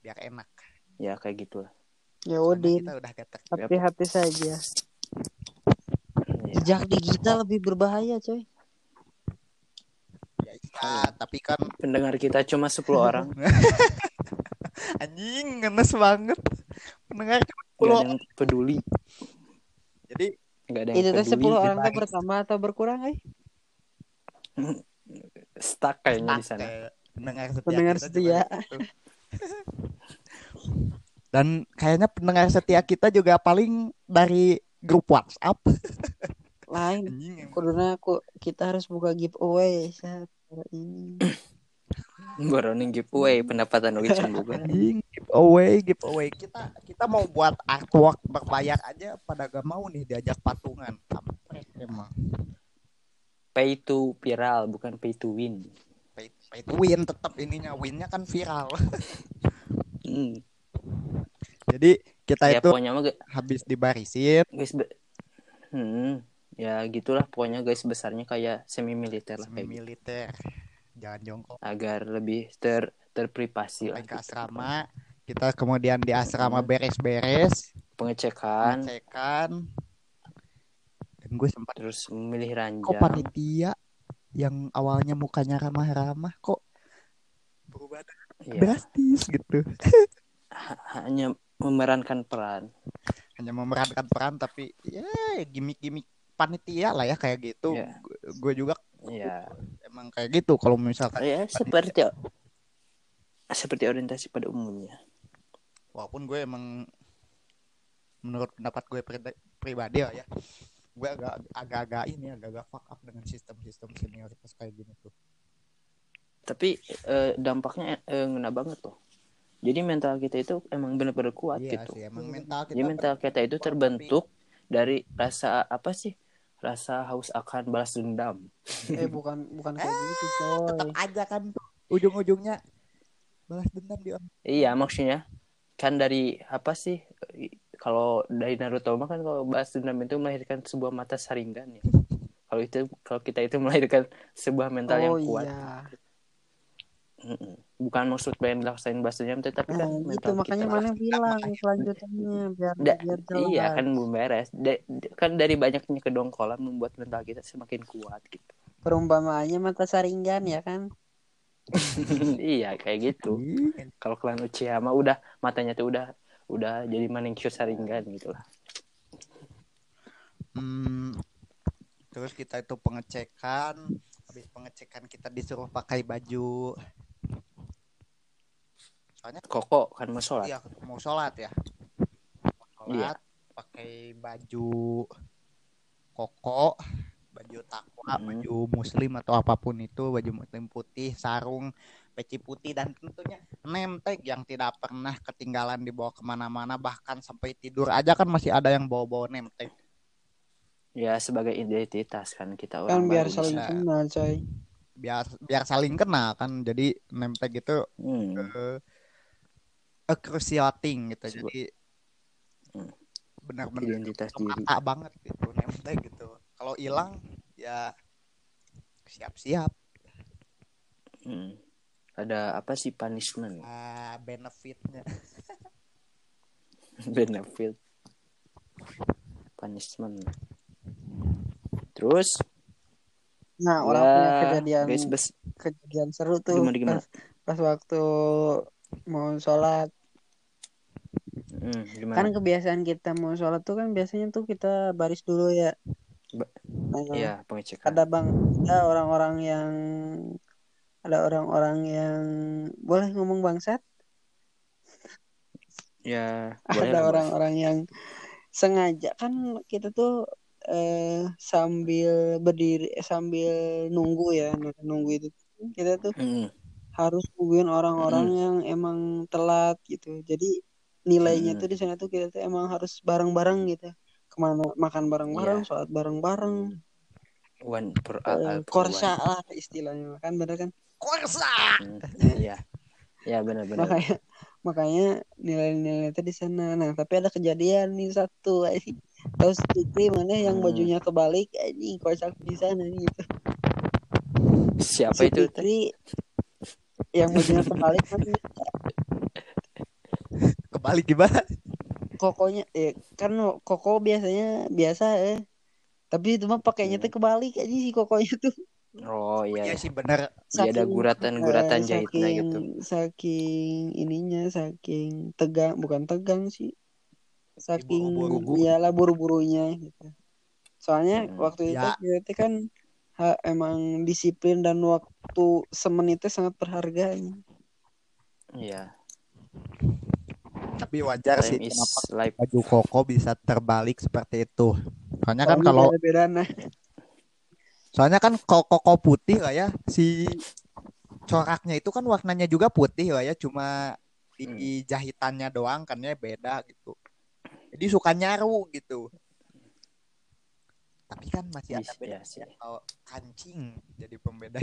[SPEAKER 1] biar enak.
[SPEAKER 2] ya kayak gitulah.
[SPEAKER 3] Ya
[SPEAKER 1] Soalnya
[SPEAKER 3] Udin,
[SPEAKER 1] kita udah getek.
[SPEAKER 3] hati-hati saja.
[SPEAKER 2] Iya.
[SPEAKER 3] Jejak digital lebih berbahaya, coy.
[SPEAKER 1] Ya, iya, tapi kan
[SPEAKER 2] Pendengar kita cuma 10 orang.
[SPEAKER 1] anjing ngenes banget. Pendengar cuma
[SPEAKER 2] Gak
[SPEAKER 1] 10.
[SPEAKER 2] ada yang peduli.
[SPEAKER 1] Jadi
[SPEAKER 2] Gak ada yang
[SPEAKER 3] Itu
[SPEAKER 2] peduli.
[SPEAKER 3] 10 orang
[SPEAKER 1] dibagi.
[SPEAKER 3] bertambah atau berkurang, eh?
[SPEAKER 2] Stuck kayaknya di sana.
[SPEAKER 1] pendengar setia.
[SPEAKER 3] Pendengar
[SPEAKER 1] kita
[SPEAKER 3] setia.
[SPEAKER 1] Dan kayaknya pendengar setia kita juga paling dari grup WhatsApp.
[SPEAKER 3] Lain. Kuduna aku kita harus buka giveaway saat ini.
[SPEAKER 2] Boroning giveaway pendapatan juga.
[SPEAKER 1] anjing giveaway giveaway kita kita mau buat artwork berbayar aja pada gak mau nih diajak patungan kampret emang
[SPEAKER 2] Pay to viral bukan pay to win.
[SPEAKER 1] Pay to win tetap ininya winnya kan viral.
[SPEAKER 2] Hmm.
[SPEAKER 1] jadi kita
[SPEAKER 2] Ya
[SPEAKER 1] itu
[SPEAKER 2] pokoknya mah
[SPEAKER 1] habis dibarisin.
[SPEAKER 2] Guys be- hmm, ya gitulah pokoknya guys besarnya kayak semi militer lah
[SPEAKER 1] semi
[SPEAKER 2] gitu.
[SPEAKER 1] militer jangan jongkok.
[SPEAKER 2] Agar lebih ter terprivasi lah
[SPEAKER 1] ke
[SPEAKER 2] gitu.
[SPEAKER 1] asrama. kita kemudian di asrama beres-beres.
[SPEAKER 2] Pengecekan.
[SPEAKER 1] Pengecekan. Dan gue sempat
[SPEAKER 2] terus memilih
[SPEAKER 1] kok
[SPEAKER 2] ranjang
[SPEAKER 1] panitia yang awalnya mukanya ramah-ramah kok berubah
[SPEAKER 2] ya,
[SPEAKER 1] drastis gitu.
[SPEAKER 2] Ha- hanya memerankan peran.
[SPEAKER 1] Hanya memerankan peran tapi ya gimmick-gimmick panitia lah ya kayak gitu.
[SPEAKER 2] Iya.
[SPEAKER 1] gue juga
[SPEAKER 2] ya
[SPEAKER 1] emang kayak gitu kalau misalkan
[SPEAKER 2] ya seperti seperti orientasi pada umumnya.
[SPEAKER 1] Walaupun gue emang menurut pendapat gue pri- pribadi lah ya gue agak agak-agak ini agak-agak fuck up dengan sistem-sistem senioritas kayak gini tuh.
[SPEAKER 2] Tapi eh, dampaknya eh, ngena banget tuh. Jadi mental kita itu emang benar-benar kuat
[SPEAKER 1] iya
[SPEAKER 2] gitu.
[SPEAKER 1] sih emang mental kita
[SPEAKER 2] jadi mental kita itu terbentuk dari rasa apa sih rasa haus akan balas dendam.
[SPEAKER 3] Eh bukan bukan kayak gitu,
[SPEAKER 1] tapi
[SPEAKER 3] coy.
[SPEAKER 1] tetap aja kan ujung-ujungnya balas dendam di orang.
[SPEAKER 2] Iya maksudnya kan dari apa sih kalau dari Naruto mah kan kalau balas dendam itu melahirkan sebuah mata saringan ya. Kalau itu kalau kita itu melahirkan sebuah mental yang
[SPEAKER 3] Oh
[SPEAKER 2] kuat.
[SPEAKER 3] iya.
[SPEAKER 2] Bukan maksud pengen laksain balas dendam tetapi kan
[SPEAKER 3] Nah, itu
[SPEAKER 2] mental
[SPEAKER 3] makanya
[SPEAKER 2] kita
[SPEAKER 3] mana bilang selanjutnya biar
[SPEAKER 2] Da-
[SPEAKER 3] biar jelas.
[SPEAKER 2] iya kan belum beres. Da- kan dari banyaknya kedongkolan membuat mental kita semakin kuat gitu.
[SPEAKER 3] Perumpamaannya mata saringan ya kan.
[SPEAKER 2] iya kayak gitu.
[SPEAKER 1] Ih,
[SPEAKER 2] kalau klan Uchiha mah udah matanya tuh udah udah jadi Manenkyo Sharingan gitu lah.
[SPEAKER 1] Hmm, terus kita itu pengecekan, habis pengecekan kita disuruh pakai baju. Soalnya
[SPEAKER 2] Koko kan mau sholat.
[SPEAKER 1] Iya mau sholat ya, mau sholat pakai baju koko, baju takwa,
[SPEAKER 2] Mm.
[SPEAKER 1] baju muslim atau apa pun itu, baju muslim putih, sarung, peci putih dan tentunya name tag yang tidak pernah ketinggalan dibawa ke mana-mana bahkan sampai tidur aja kan masih ada yang bawa-bawa name tag.
[SPEAKER 2] ya sebagai identitas kan kita
[SPEAKER 3] Kan
[SPEAKER 2] orang
[SPEAKER 3] biar
[SPEAKER 2] baru
[SPEAKER 3] saling
[SPEAKER 2] bisa.
[SPEAKER 3] kenal, coy.
[SPEAKER 1] biar biar saling kenal kan jadi name tag itu
[SPEAKER 2] Hmm.
[SPEAKER 1] eh, a crucial thing gitu
[SPEAKER 2] Sebu-
[SPEAKER 1] jadi
[SPEAKER 2] Hmm.
[SPEAKER 1] benar-benar
[SPEAKER 2] identitas diri
[SPEAKER 1] banget gitu name tag gitu kalau hilang ya siap-siap
[SPEAKER 2] Hmm. Ada apa sih punishment?
[SPEAKER 1] Ah, benefitnya.
[SPEAKER 2] Benefit. Punishment. Terus?
[SPEAKER 3] Nah, orang
[SPEAKER 2] ya,
[SPEAKER 3] punya kejadian
[SPEAKER 2] guys bes
[SPEAKER 3] kejadian seru tuh.
[SPEAKER 2] Gimana, gimana?
[SPEAKER 3] Pas, pas waktu mau sholat.
[SPEAKER 2] Hmm, gimana?
[SPEAKER 3] Kan kebiasaan kita mau sholat tuh kan biasanya tuh kita baris dulu ya.
[SPEAKER 2] Ba-
[SPEAKER 3] Nah,
[SPEAKER 2] Iya pengecekan.
[SPEAKER 3] ada bang ada orang-orang yang ada orang-orang yang boleh ngomong bangsat?
[SPEAKER 2] Ya boleh
[SPEAKER 3] ada orang-orang yang sengaja. Kan kita tuh eh, sambil berdiri eh, sambil nunggu ya nunggu itu. Kita tuh
[SPEAKER 2] Hmm,
[SPEAKER 3] harus nungguin orang-orang yang emang telat gitu. Jadi nilainya
[SPEAKER 2] Hmm.
[SPEAKER 3] tuh di sana tuh kita tuh emang harus bareng-bareng gitu. Ke mana makan bareng-bareng
[SPEAKER 2] Iya.
[SPEAKER 3] sholat bareng-bareng.
[SPEAKER 2] One per per
[SPEAKER 3] korsa lah istilahnya. Kan bener kan
[SPEAKER 1] korsa
[SPEAKER 2] iya. Ya benar-benar
[SPEAKER 3] makanya makanya nilai-nilai itu di sana. Nah tapi ada kejadian nih satu terus Fikri mana yang
[SPEAKER 2] Hmm.
[SPEAKER 3] bajunya kebalik anjing kocak bisa nih gitu.
[SPEAKER 2] Siapa
[SPEAKER 3] si
[SPEAKER 2] itu?
[SPEAKER 3] Fikri yang bajunya kebalik kan?
[SPEAKER 1] Kebalik gimana?
[SPEAKER 3] kokonya eh kan koko biasanya biasa eh. Tapi itu mah pakainya
[SPEAKER 2] Hmm.
[SPEAKER 3] tuh kebalik aja si kokonya tuh
[SPEAKER 2] Oh iya.
[SPEAKER 1] Iya sih bener.
[SPEAKER 2] Dia ada guratan-guratan
[SPEAKER 3] eh,
[SPEAKER 2] jahitnya
[SPEAKER 3] saking,
[SPEAKER 2] gitu.
[SPEAKER 3] saking ininya saking tegang bukan tegang sih saking
[SPEAKER 1] Diburu-buru.
[SPEAKER 3] iyalah buru-burunya gitu soalnya
[SPEAKER 2] Hmm.
[SPEAKER 3] waktu itu
[SPEAKER 1] Ya.
[SPEAKER 3] berarti kan ha- emang disiplin dan waktu semenitnya sangat berharga
[SPEAKER 2] Iya.
[SPEAKER 1] Tapi wajar sih
[SPEAKER 2] Time is
[SPEAKER 1] kenapa
[SPEAKER 2] life.
[SPEAKER 1] baju koko bisa terbalik seperti itu. Soalnya kan kalau
[SPEAKER 3] beda nah
[SPEAKER 1] soalnya kan koko putih lah ya si coraknya itu kan warnanya juga putih lah ya cuma di jahitannya doang kan ya beda gitu. Jadi suka nyaru gitu. Tapi kan masih ada
[SPEAKER 2] Iya
[SPEAKER 1] beda
[SPEAKER 2] sih.
[SPEAKER 1] ya kalau kancing jadi pembeda.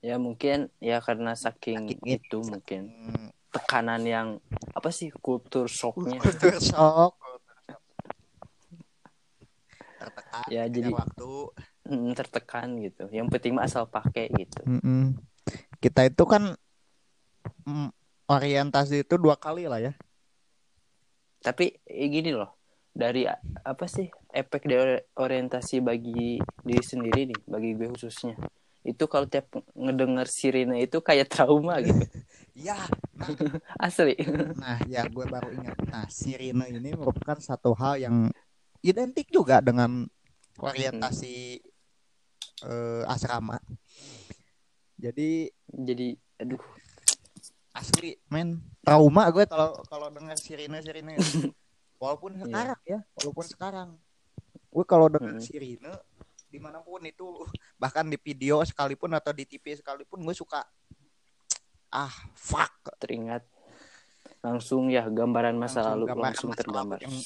[SPEAKER 2] Ya mungkin ya karena saking
[SPEAKER 1] Saking
[SPEAKER 2] itu mungkin
[SPEAKER 1] Hmm,
[SPEAKER 2] tekanan yang apa sih kultur shocknya.
[SPEAKER 1] kultur shock. Tertekan
[SPEAKER 2] Ya, jadi-
[SPEAKER 1] waktu.
[SPEAKER 2] Mm, tertekan gitu. Yang penting mah asal pakai gitu.
[SPEAKER 1] Mm-mm. Kita itu kan mm, orientasi itu dua kali lah ya.
[SPEAKER 2] Tapi eh, gini loh, dari apa sih efek dari orientasi bagi diri sendiri nih, bagi gue khususnya. Itu kalau tiap ngedenger sirine itu kayak trauma gitu.
[SPEAKER 1] Ya, nah,
[SPEAKER 2] Asli.
[SPEAKER 1] nah ya gue baru ingat. Nah, sirine ini merupakan satu hal yang identik juga dengan orientasi eh, asrama. Jadi
[SPEAKER 2] Jadi aduh,
[SPEAKER 1] asli men trauma gue kalau kalau dengar sirine sirine walaupun
[SPEAKER 2] Iya.
[SPEAKER 1] sekarang ya walaupun sekarang gue kalau dengar
[SPEAKER 2] Mm.
[SPEAKER 1] sirine di mana pun itu bahkan di video sekalipun atau di TV sekalipun gue suka ah fuck
[SPEAKER 2] teringat langsung ya gambaran masa
[SPEAKER 1] Langsung
[SPEAKER 2] lalu
[SPEAKER 1] gambaran
[SPEAKER 2] langsung tergambar.
[SPEAKER 1] yang-.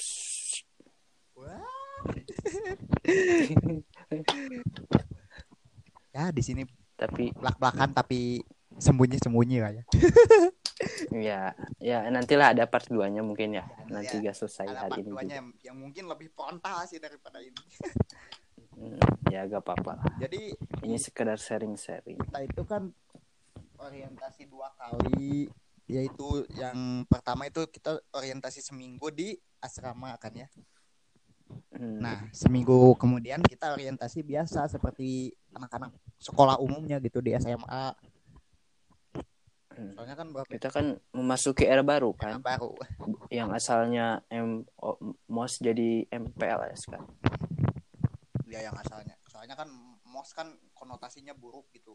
[SPEAKER 1] Ya di sini
[SPEAKER 2] Tapi
[SPEAKER 1] belak belakan tapi sembunyi sembunyi lah ya
[SPEAKER 2] ya ya nantilah ada part 2-nya mungkin ya.
[SPEAKER 1] Ya,
[SPEAKER 2] Nanti
[SPEAKER 1] ya.
[SPEAKER 2] gak selesai
[SPEAKER 1] ada
[SPEAKER 2] hari
[SPEAKER 1] part
[SPEAKER 2] ini. juga.
[SPEAKER 1] yang, yang mungkin lebih frontal sih daripada ini
[SPEAKER 2] Hmm, ya gak apa-apa lah.
[SPEAKER 1] jadi
[SPEAKER 2] Ini sekedar sharing-sharing.
[SPEAKER 1] kita itu kan orientasi dua kali yaitu yang pertama itu kita orientasi seminggu di asrama kan ya
[SPEAKER 2] Hmm,
[SPEAKER 1] nah seminggu kemudian kita orientasi biasa seperti anak-anak sekolah umumnya gitu di SMA
[SPEAKER 2] hmm.
[SPEAKER 1] soalnya kan berbeda
[SPEAKER 2] kita kan memasuki era baru kan,
[SPEAKER 1] baru
[SPEAKER 2] yang asalnya M MOS jadi MPLS kan.
[SPEAKER 1] dia yang asalnya soalnya kan mos kan konotasinya buruk gitu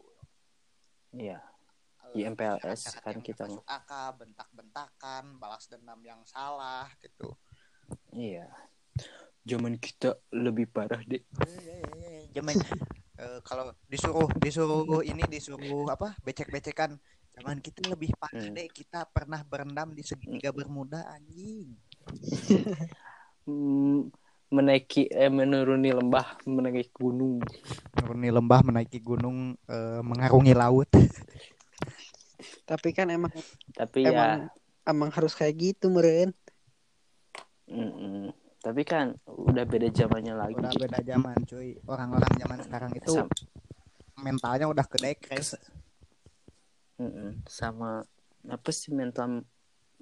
[SPEAKER 2] Iya.
[SPEAKER 1] Eh,
[SPEAKER 2] Di MPLS kan kita
[SPEAKER 1] masuk akal bentak-bentakan balas dendam yang salah gitu
[SPEAKER 2] Iya. Zaman kita lebih parah deh.
[SPEAKER 1] Zaman eh, kalau disuruh disuruh ini disuruh apa becek-becekan zaman kita lebih parah
[SPEAKER 2] Hmm.
[SPEAKER 1] deh kita pernah berendam di segitiga bermuda anjing
[SPEAKER 2] Hmm, menaiki eh, menuruni lembah, menaiki gunung.
[SPEAKER 1] menuruni lembah menaiki gunung eh, mengarungi laut
[SPEAKER 3] tapi kan emang
[SPEAKER 2] Tapi ya
[SPEAKER 3] emang emang harus kayak gitu meren
[SPEAKER 2] Mm-mm. Tapi kan udah beda zamannya lagi.
[SPEAKER 1] udah beda zaman cuy orang-orang zaman sekarang itu
[SPEAKER 2] Sam-
[SPEAKER 1] mentalnya udah kedekres
[SPEAKER 2] Mm-mm. Sama apa sih mental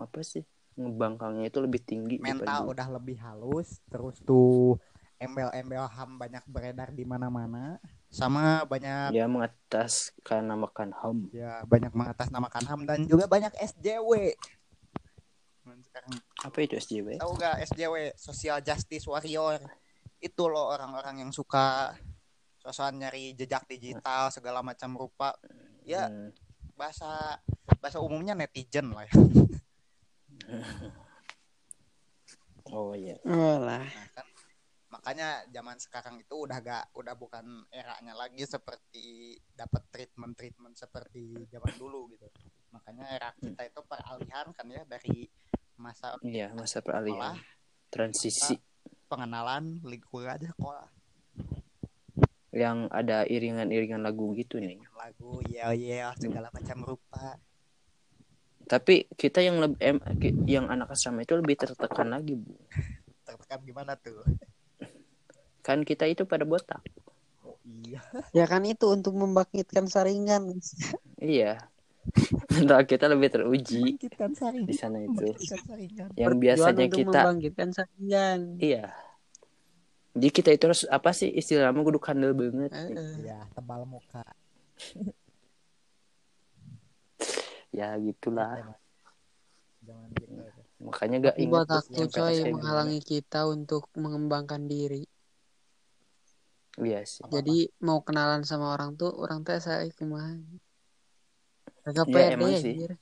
[SPEAKER 2] apa sih ngebangkangnya itu lebih tinggi
[SPEAKER 1] mental udah lebih halus terus tuh embel-embel ham banyak beredar di mana-mana sama banyak
[SPEAKER 2] dia mengataskan namakan ham.
[SPEAKER 1] ya banyak mengatasnamakan ham dan juga banyak SJW sekarang
[SPEAKER 2] Apa itu SJW?
[SPEAKER 1] tahu gak SJW Social Justice Warrior itu loh orang-orang yang suka sosokan nyari jejak digital segala macam rupa ya
[SPEAKER 2] Hmm.
[SPEAKER 1] bahasa bahasa umumnya netizen lah ya
[SPEAKER 2] Oh iya.
[SPEAKER 3] oh lah
[SPEAKER 1] Nah, kan makanya zaman sekarang itu udah gak udah bukan eranya lagi seperti dapat treatment treatment seperti zaman dulu gitu makanya era kita itu peralihan kan ya dari masa
[SPEAKER 2] Iya, masa
[SPEAKER 1] sekolah
[SPEAKER 2] peralihan. Transisi
[SPEAKER 1] pengenalan lingkungan sekolah
[SPEAKER 2] yang ada iringan-iringan lagu gitu nih.
[SPEAKER 1] lagu yel yel segala macam rupa
[SPEAKER 2] Tapi kita yang lebih em, yang anak asrama itu lebih tertekan lagi, Bu.
[SPEAKER 1] Tertekan gimana tuh?
[SPEAKER 2] Kan kita itu pada botak.
[SPEAKER 1] Oh iya.
[SPEAKER 3] Ya kan itu untuk membangkitkan saringan.
[SPEAKER 2] Iya. Mental kita lebih teruji di sana itu. Yang biasanya kita
[SPEAKER 3] membangkitkan saringan.
[SPEAKER 2] iya. Jadi kita itu harus apa sih istilahnya kudu kandel banget.
[SPEAKER 1] Iya, tebal muka.
[SPEAKER 2] Ya gitulah.
[SPEAKER 1] Jangan gitu.
[SPEAKER 2] Makanya gak
[SPEAKER 3] Tapi
[SPEAKER 2] ingat
[SPEAKER 3] buat
[SPEAKER 2] tuh
[SPEAKER 3] aku
[SPEAKER 2] yang
[SPEAKER 3] coy
[SPEAKER 2] gimana.
[SPEAKER 3] menghalangi kita untuk mengembangkan diri.
[SPEAKER 2] Iya sih.
[SPEAKER 3] Jadi mau kenalan sama orang tuh orang teh saya kumaha. Agak
[SPEAKER 2] Ya,
[SPEAKER 3] pede
[SPEAKER 2] emang sih.
[SPEAKER 3] anjir.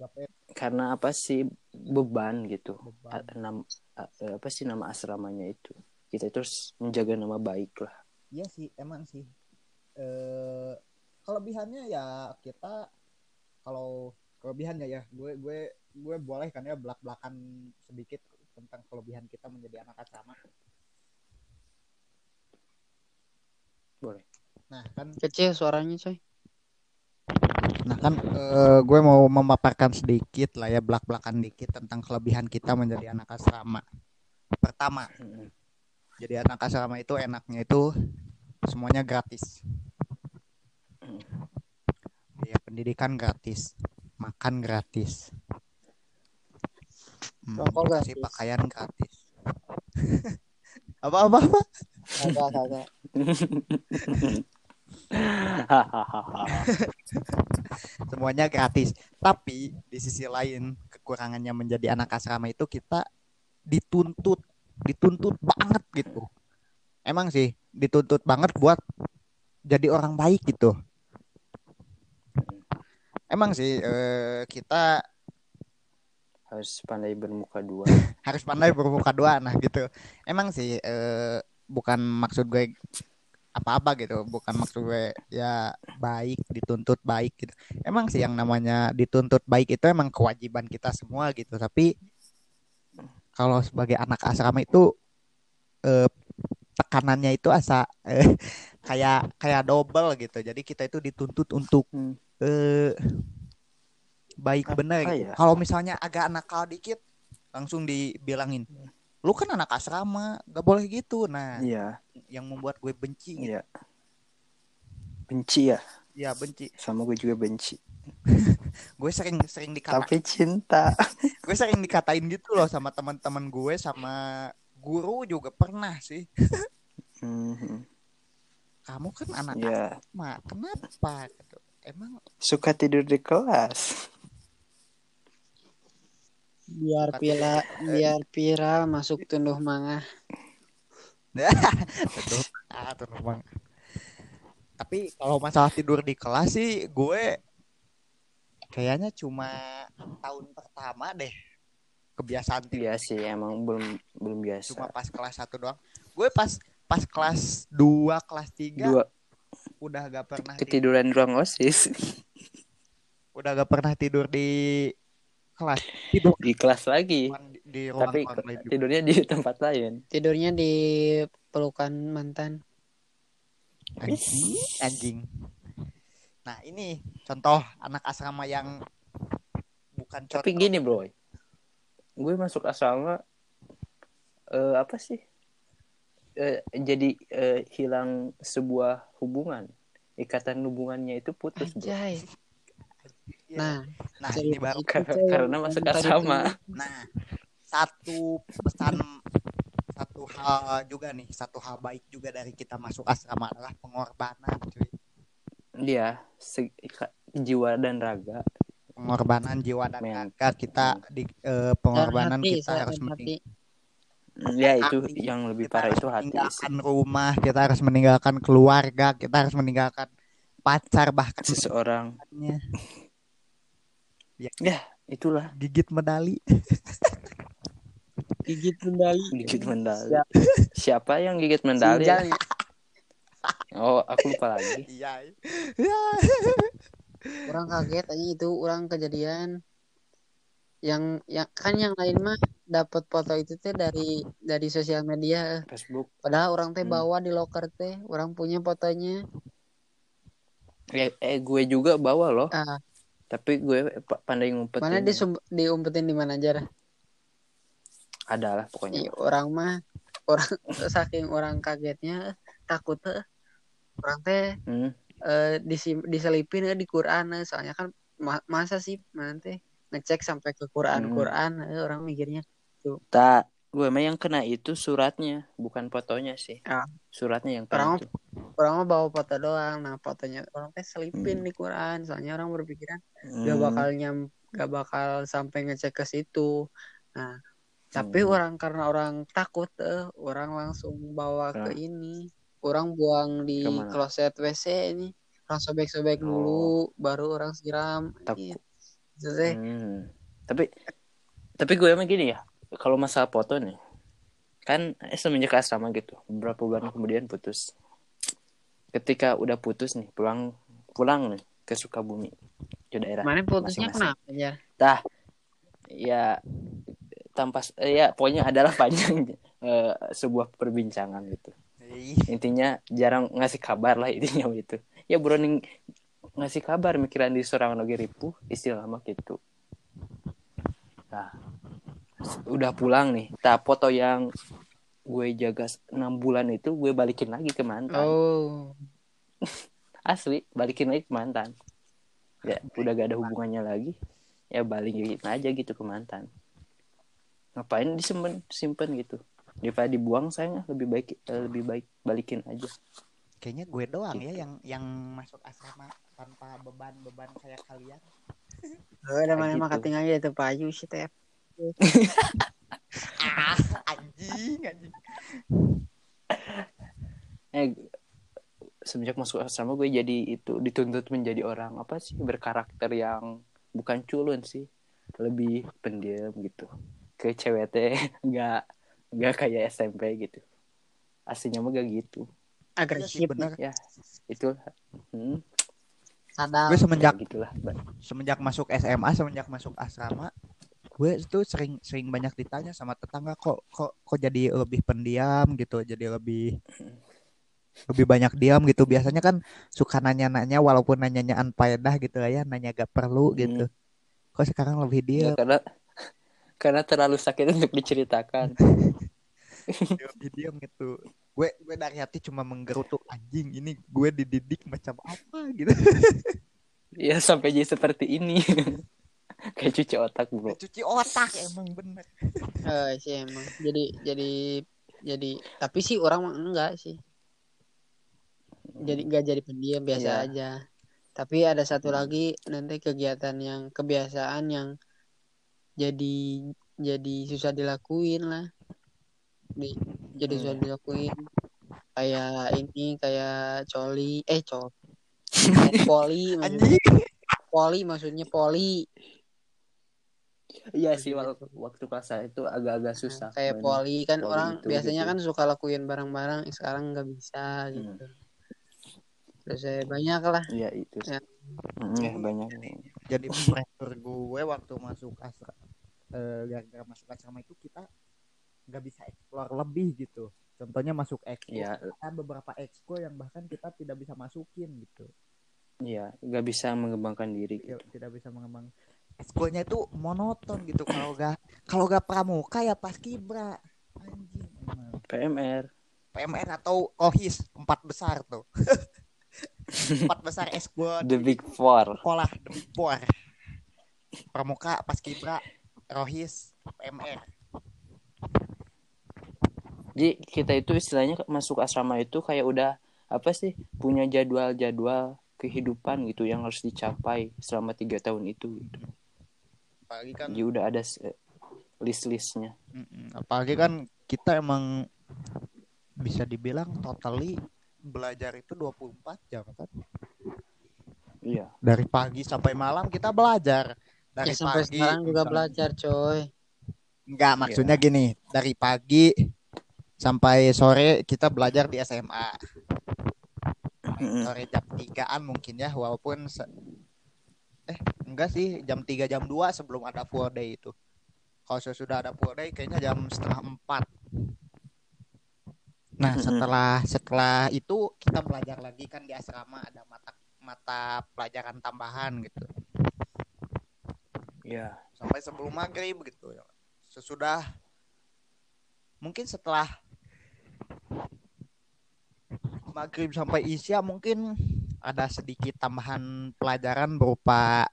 [SPEAKER 1] Bapak
[SPEAKER 2] Karena apa sih beban gitu.
[SPEAKER 1] beban.
[SPEAKER 2] A- nam- a- eh, apa sih nama asramanya itu? Kita itu harus menjaga nama baik lah.
[SPEAKER 1] Iya sih, emang sih. Eh kelebihannya ya kita kalau kelebihannya ya gue gue gue boleh kan ya belak belakan sedikit tentang kelebihan kita menjadi anak asrama.
[SPEAKER 2] Boleh.
[SPEAKER 1] Nah kan,
[SPEAKER 3] Kecil suaranya coy.
[SPEAKER 1] Nah kan eh, gue mau memaparkan sedikit lah ya belak belakan dikit tentang kelebihan kita menjadi anak asrama. Pertama, jadi anak asrama itu enaknya itu semuanya gratis. Ya pendidikan gratis, makan gratis, Hmm,
[SPEAKER 3] Rokok gratis.
[SPEAKER 1] pakaian gratis. apa apa. Semuanya gratis. Tapi di sisi lain kekurangannya menjadi anak asrama itu kita dituntut, dituntut banget gitu. Emang sih dituntut banget buat jadi orang baik gitu. Emang sih eh, kita
[SPEAKER 2] harus pandai bermuka dua.
[SPEAKER 1] harus pandai bermuka dua nah gitu emang sih eh, bukan maksud gue apa-apa gitu bukan maksud gue ya baik dituntut baik gitu emang sih yang namanya dituntut baik itu emang kewajiban kita semua gitu tapi kalau sebagai anak asrama itu eh, tekanannya itu asa eh, kayak kayak double gitu jadi kita itu dituntut untuk
[SPEAKER 2] Hmm.
[SPEAKER 1] eh, baik
[SPEAKER 2] Apa
[SPEAKER 1] bener gitu.
[SPEAKER 2] ya?
[SPEAKER 1] kalau misalnya agak nakal dikit langsung dibilangin lu kan anak asrama gak boleh gitu nah
[SPEAKER 2] Iya,
[SPEAKER 1] yang membuat gue benci gitu.
[SPEAKER 2] iya. Benci ya,
[SPEAKER 1] ya benci
[SPEAKER 2] sama gue juga benci.
[SPEAKER 1] gue sering sering dikata
[SPEAKER 2] Tapi cinta.
[SPEAKER 1] gue sering dikatain gitu loh sama teman-teman gue sama guru juga pernah sih
[SPEAKER 2] Mhm.
[SPEAKER 1] kamu kan anak
[SPEAKER 2] Ya,
[SPEAKER 1] asrama kenapa gitu. emang
[SPEAKER 2] suka tidur di kelas.
[SPEAKER 3] Biar pila biar viral masuk tunduh mangah.
[SPEAKER 1] Aduh, ah, tuh bang. Tapi kalau masalah tidur di kelas sih gue kayaknya cuma tahun pertama deh kebiasaan tidur.
[SPEAKER 2] Iya sih, emang belum belum
[SPEAKER 1] Cuma
[SPEAKER 2] biasa.
[SPEAKER 1] pas kelas 1 doang. Gue pas pas kelas 2, kelas 3
[SPEAKER 2] Dua
[SPEAKER 1] udah gak pernah tidur,
[SPEAKER 2] ketiduran ruang osis
[SPEAKER 1] udah gak pernah tidur di kelas. Tidur
[SPEAKER 2] di kelas lagi.
[SPEAKER 1] di, di ruang
[SPEAKER 2] Tapi
[SPEAKER 1] ruang lain
[SPEAKER 2] tidurnya di tempat lain.
[SPEAKER 3] Tidurnya di pelukan mantan.
[SPEAKER 1] anjing, anjing. Nah, ini contoh anak asrama yang bukan contoh.
[SPEAKER 2] Tapi gini, Bro. Gue masuk asrama eh apa sih? Eh, jadi eh, hilang sebuah hubungan. Ikatan hubungannya itu putus, Bro.
[SPEAKER 3] Anjay.
[SPEAKER 1] Iya.
[SPEAKER 3] Nah,
[SPEAKER 1] Nah, ini baru
[SPEAKER 2] karena masuk
[SPEAKER 3] tuh.
[SPEAKER 1] Nah, satu pesan satu hal juga nih, satu hal baik juga dari kita masuk asrama adalah pengorbanan, cuy.
[SPEAKER 2] Ka- jiwa dan raga.
[SPEAKER 1] Pengorbanan jiwa dan
[SPEAKER 2] Men.
[SPEAKER 1] raga kita di eh, pengorbanan
[SPEAKER 3] hati,
[SPEAKER 1] kita harus mening-
[SPEAKER 3] hati.
[SPEAKER 2] Ya itu
[SPEAKER 1] Hati.
[SPEAKER 2] yang lebih
[SPEAKER 1] kita
[SPEAKER 2] parah itu hati sih.
[SPEAKER 1] meninggalkan rumah, kita harus meninggalkan keluarga, kita harus meninggalkan pacar bahkan
[SPEAKER 2] Seseorang. Ya, itulah
[SPEAKER 1] gigit medali.
[SPEAKER 3] Gigit mendali.
[SPEAKER 2] gigit mendali.
[SPEAKER 3] Siap.
[SPEAKER 2] Siapa yang gigit mendali?
[SPEAKER 3] Sinjal.
[SPEAKER 2] Oh, aku lupa lagi.
[SPEAKER 1] Iya. Ya.
[SPEAKER 3] Orang kaget aja itu orang kejadian yang yang kan yang lain mah dapat foto itu teh dari dari sosial media
[SPEAKER 2] Facebook.
[SPEAKER 3] padahal orang teh
[SPEAKER 2] Hmm.
[SPEAKER 3] bawa di loker teh orang punya fotonya
[SPEAKER 2] Eh, eh gue juga bawa loh.
[SPEAKER 3] ah
[SPEAKER 2] tapi gue pa- pandai ngumpetin
[SPEAKER 3] Mana dia diumpetin di mana aja dah?
[SPEAKER 2] adalah pokoknya
[SPEAKER 3] Ih, orang mah orang saking orang kagetnya takut eh, orang teh
[SPEAKER 2] Hmm.
[SPEAKER 3] eh, disim- diselipin eh, di Quran eh. soalnya kan ma- masa sih nanti ngecek sampai ke Quran
[SPEAKER 2] Hmm.
[SPEAKER 3] Quran eh, orang mikirnya
[SPEAKER 2] tak gue mah yang kena itu suratnya bukan fotonya sih
[SPEAKER 3] Ah.
[SPEAKER 2] suratnya yang
[SPEAKER 3] Orang-
[SPEAKER 2] kena itu
[SPEAKER 3] orang bawa foto doang nah fotonya orang teh selipin
[SPEAKER 2] Hmm.
[SPEAKER 3] di Quran soalnya orang berpikiran
[SPEAKER 2] Hmm.
[SPEAKER 3] gak bakal nyam gak bakal sampai ngecek ke situ nah tapi
[SPEAKER 2] Hmm.
[SPEAKER 3] orang karena orang takut eh orang langsung bawa ke
[SPEAKER 2] Nah.
[SPEAKER 3] ini orang buang di
[SPEAKER 2] Ke mana?
[SPEAKER 3] kloset WC ini orang sobek-sobek
[SPEAKER 2] Oh.
[SPEAKER 3] dulu baru orang siram
[SPEAKER 2] Takut.
[SPEAKER 3] Iya.
[SPEAKER 2] Hmm. Tapi tapi gue emang gini ya. Kalau masalah foto nih, kan eh, semenjak asrama gitu, beberapa bulan kemudian putus. Ketika udah putus nih, pulang pulang nih ke Sukabumi ke daerah.
[SPEAKER 3] mana putusnya kenapa ya
[SPEAKER 2] Ya tanpa eh, ya pokoknya adalah panjang eh, sebuah perbincangan gitu. Intinya jarang ngasih kabar lah intinya gitu. Ya buroning ngasih kabar mikiran di seorang lagi ripuh istilah mah gitu. Udah pulang nih. Nah, foto yang gue jaga 6 bulan itu gue balikin lagi ke mantan.
[SPEAKER 3] oh
[SPEAKER 2] Asli, balikin lagi ke mantan. Ya, udah gak ada hubungannya lagi. Ya balikin aja gitu ke mantan. Ngapain disimpan simpen gitu. Daripada dibuang sayang lebih baik eh, lebih baik balikin aja.
[SPEAKER 1] Kayaknya gue doang ya yang yang masuk asrama tanpa beban-beban kayak kalian.
[SPEAKER 3] Oh, ada mana
[SPEAKER 2] gitu.
[SPEAKER 3] mah aja itu payu sih teh
[SPEAKER 1] Ah, anjing, anjing.
[SPEAKER 2] eh semenjak masuk asrama gue jadi itu dituntut menjadi orang apa sih berkarakter yang bukan culun sih. Lebih pendiam gitu. Ke cewek teh nggak nggak kayak SMP gitu. Aslinya mah gak gitu.
[SPEAKER 3] Agresif
[SPEAKER 1] bener.
[SPEAKER 2] ya itu hmm,
[SPEAKER 3] sadar.
[SPEAKER 1] Gue semenjak
[SPEAKER 2] ya gitulah
[SPEAKER 1] semenjak masuk SMA, semenjak masuk asrama, gue itu sering sering banyak ditanya sama tetangga kok kok kok jadi lebih pendiam gitu, jadi lebih lebih banyak diam gitu. Biasanya kan suka nanya-nanya walaupun nanyanya anfaedah gitu ya, nanya gak perlu
[SPEAKER 2] Hmm.
[SPEAKER 1] gitu. Kok sekarang lebih
[SPEAKER 2] ya,
[SPEAKER 1] diam,
[SPEAKER 2] karena karena terlalu sakit untuk diceritakan
[SPEAKER 1] lebih diam gitu. Gue gue dari hati cuma menggerutu anjing ini gue dididik macam apa gitu.
[SPEAKER 2] ya sampai jadi seperti ini kayak cuci otak bro.
[SPEAKER 1] Cuci otak. Emang bener.
[SPEAKER 3] Eh, sih emang. Jadi jadi jadi tapi sih orang mah enggak sih. Jadi enggak jadi pendiam biasa
[SPEAKER 2] Iya.
[SPEAKER 3] aja. Tapi ada satu lagi nanti kegiatan yang kebiasaan yang jadi jadi susah dilakuin lah. Di, jadi susah dilakuin. Kayak ini kayak coli eh coli poli maksudnya. Poli maksudnya poli
[SPEAKER 2] Iya sih waktu, waktu kelas saya itu agak-agak susah.
[SPEAKER 3] Nah, kayak
[SPEAKER 2] main
[SPEAKER 3] poli kan
[SPEAKER 2] poli
[SPEAKER 3] orang
[SPEAKER 2] itu
[SPEAKER 3] biasanya
[SPEAKER 2] gitu.
[SPEAKER 3] kan suka lakuin barang-barang sekarang nggak bisa
[SPEAKER 2] Hmm.
[SPEAKER 3] gitu terus saya banyak lah
[SPEAKER 2] Iya itu. sih.
[SPEAKER 3] Ya.
[SPEAKER 2] Mm, ya banyak.
[SPEAKER 1] jadi pressure gue waktu masuk asrama eh, gara-gara masuk asrama itu kita nggak bisa explore lebih gitu contohnya masuk expo
[SPEAKER 2] Iya,
[SPEAKER 1] ada beberapa expo yang bahkan kita tidak bisa masukin gitu
[SPEAKER 2] iya, nggak bisa mengembangkan diri.
[SPEAKER 1] Ya,
[SPEAKER 2] Gitu.
[SPEAKER 1] tidak bisa mengembang exco-nya itu monoton gitu kalau gak kalau gak pramuka ya pas kibra anjing emang.
[SPEAKER 2] PMR.
[SPEAKER 1] PMR atau OHIS empat besar tuh empat besar exco
[SPEAKER 2] The Big Four.
[SPEAKER 1] sekolah the big four pramuka pas kibra rohis PMR
[SPEAKER 2] Jadi kita itu istilahnya masuk asrama itu kayak udah apa sih punya jadwal-jadwal kehidupan gitu yang harus dicapai selama tiga tahun itu. Gitu.
[SPEAKER 1] Apalagi kan
[SPEAKER 2] Jadi udah ada list-listnya.
[SPEAKER 1] Apalagi kan kita emang bisa dibilang totally belajar itu 24 jam kan?
[SPEAKER 2] Iya.
[SPEAKER 1] dari pagi sampai malam kita belajar. Dari
[SPEAKER 3] ya sampai
[SPEAKER 1] pagi
[SPEAKER 3] sekarang juga
[SPEAKER 1] misalnya-
[SPEAKER 3] belajar coy.
[SPEAKER 1] Enggak maksudnya gini. Dari pagi sampai sore kita belajar di SMA sore jam 3an mungkin ya walaupun se- enggak sih jam 3 jam 2 sebelum ada full day itu. Kalau sudah ada full day kayaknya jam setengah empat. Nah setelah setelah itu kita belajar lagi kan di asrama ada mata mata pelajaran tambahan gitu.
[SPEAKER 2] Ya
[SPEAKER 1] sampai sebelum maghrib gitu. Ya. Sesudah mungkin setelah maghrib sampai isya mungkin ada sedikit tambahan pelajaran berupa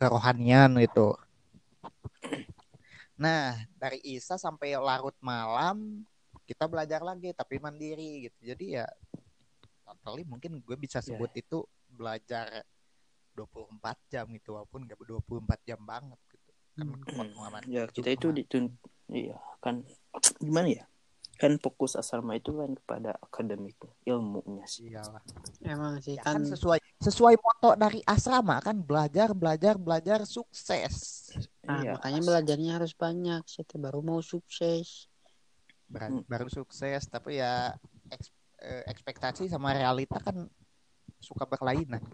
[SPEAKER 1] kerohanian gitu. Nah, dari Isya sampai larut malam kita belajar lagi tapi mandiri gitu. Jadi ya totally mungkin gue bisa
[SPEAKER 2] Ya.
[SPEAKER 1] sebut itu belajar 24 jam gitu walaupun gak 24 jam banget gitu. Kan
[SPEAKER 3] Hmm.
[SPEAKER 1] pengalaman
[SPEAKER 2] ya kita itu
[SPEAKER 1] sama.
[SPEAKER 2] ditun iya kan gimana ya kan fokus asrama itu kan kepada akademik ilmunya sih
[SPEAKER 1] Iyalah.
[SPEAKER 3] Emang sih
[SPEAKER 1] Ya
[SPEAKER 3] kan,
[SPEAKER 1] kan sesuai sesuai moto dari asrama kan belajar belajar belajar sukses.
[SPEAKER 3] nah,
[SPEAKER 2] iya
[SPEAKER 3] makanya belajarnya harus banyak. Saya baru mau sukses.
[SPEAKER 1] Ber-
[SPEAKER 2] Hmm.
[SPEAKER 1] baru sukses tapi ya eks- eh, ekspektasi sama realita kan suka berlainan.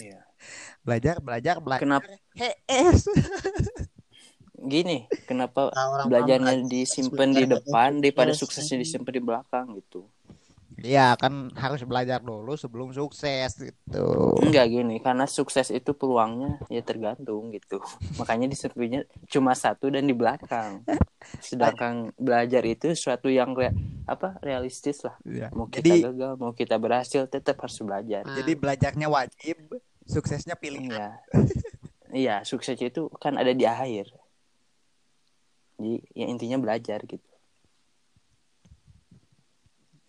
[SPEAKER 2] iya
[SPEAKER 1] Belajar belajar belajar.
[SPEAKER 2] Kenapa?
[SPEAKER 1] HS.
[SPEAKER 2] gini kenapa
[SPEAKER 3] Nah, orang
[SPEAKER 2] belajarnya disimpan di depan daripada
[SPEAKER 3] sukses.
[SPEAKER 2] suksesnya disimpan di belakang gitu.
[SPEAKER 1] Iya kan harus belajar dulu sebelum sukses gitu.
[SPEAKER 2] enggak gini karena sukses itu peluangnya ya tergantung gitu. Makanya disimpannya cuma satu dan di belakang. Sedangkan belajar itu suatu yang rea- apa realistis lah.
[SPEAKER 1] Iya.
[SPEAKER 2] mau kita
[SPEAKER 1] Jadi
[SPEAKER 2] gagal mau kita berhasil tetap harus belajar.
[SPEAKER 3] Nah,
[SPEAKER 1] jadi belajarnya wajib, suksesnya pilihan.
[SPEAKER 2] iya. Iya suksesnya itu kan ada di akhir jadi ya intinya belajar gitu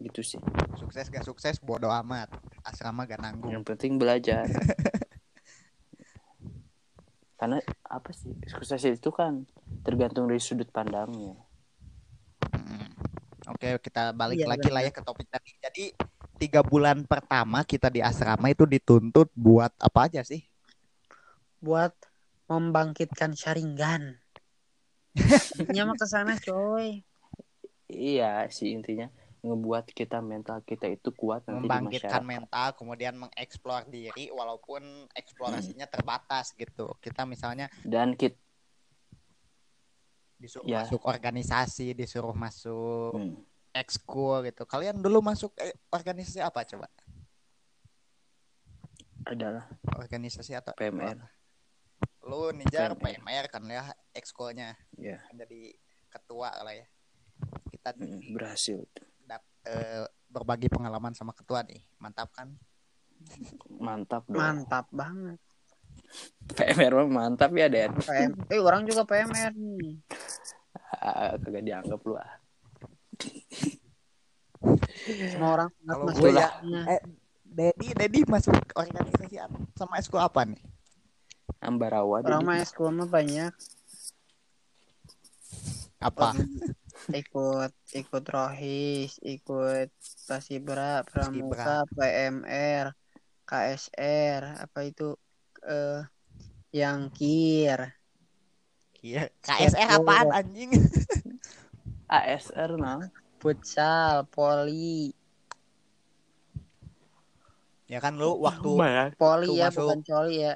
[SPEAKER 2] gitu sih
[SPEAKER 1] Sukses gak sukses bodo amat. Asrama gak nanggung.
[SPEAKER 2] yang penting belajar karena apa sih sukses itu kan tergantung dari sudut pandangnya.
[SPEAKER 1] Oke, kita balik
[SPEAKER 3] Iya,
[SPEAKER 1] lagi lah ya ke topik tadi. Jadi tiga bulan pertama kita di asrama itu dituntut buat apa aja sih?
[SPEAKER 3] buat membangkitkan Sharingan. Intinya mah ke sana, coy.
[SPEAKER 2] iya sih intinya ngebuat kita mental kita itu kuat nanti di
[SPEAKER 1] membangkitkan mental, kemudian mengeksplor diri walaupun eksplorasinya terbatas gitu. Kita misalnya
[SPEAKER 2] dan kita
[SPEAKER 1] disuruh
[SPEAKER 2] Ya.
[SPEAKER 1] masuk organisasi, disuruh masuk
[SPEAKER 2] hmm,
[SPEAKER 1] ekskul gitu. Kalian dulu masuk eh, organisasi apa coba?
[SPEAKER 2] adalah
[SPEAKER 1] Organisasi atau
[SPEAKER 2] PMR.
[SPEAKER 1] Lu Nijar
[SPEAKER 2] PMR.
[SPEAKER 1] PMR kan ya ekskulnya
[SPEAKER 2] ya
[SPEAKER 1] kan jadi ketua lah ya. Kita
[SPEAKER 2] hmm, berhasil
[SPEAKER 1] dap- eh, berbagi pengalaman sama ketua nih. Mantap kan?
[SPEAKER 2] mantap dong
[SPEAKER 3] Mantap banget.
[SPEAKER 2] PMR mah mantap ya Den
[SPEAKER 3] PM, eh orang juga PMR nih.
[SPEAKER 2] Ah, kagak dianggap lu ah
[SPEAKER 3] Semua orang sangat
[SPEAKER 1] Kalau gue ya, eh, Dedi, Dedi masuk organisasi apa? sama ekskul apa nih?
[SPEAKER 2] Ambarawa
[SPEAKER 3] Orang
[SPEAKER 2] jadi
[SPEAKER 3] mah eskul mah banyak.
[SPEAKER 1] Apa?
[SPEAKER 3] ikut ikut rohis ikut pasibra pramuka PMR KSR apa itu eh yang kir
[SPEAKER 1] Iya, KSR apaan anjing?
[SPEAKER 2] ASR nah
[SPEAKER 3] futsal poli
[SPEAKER 1] ya kan lu waktu
[SPEAKER 3] poli ya
[SPEAKER 1] masuk.
[SPEAKER 3] bukan coli ya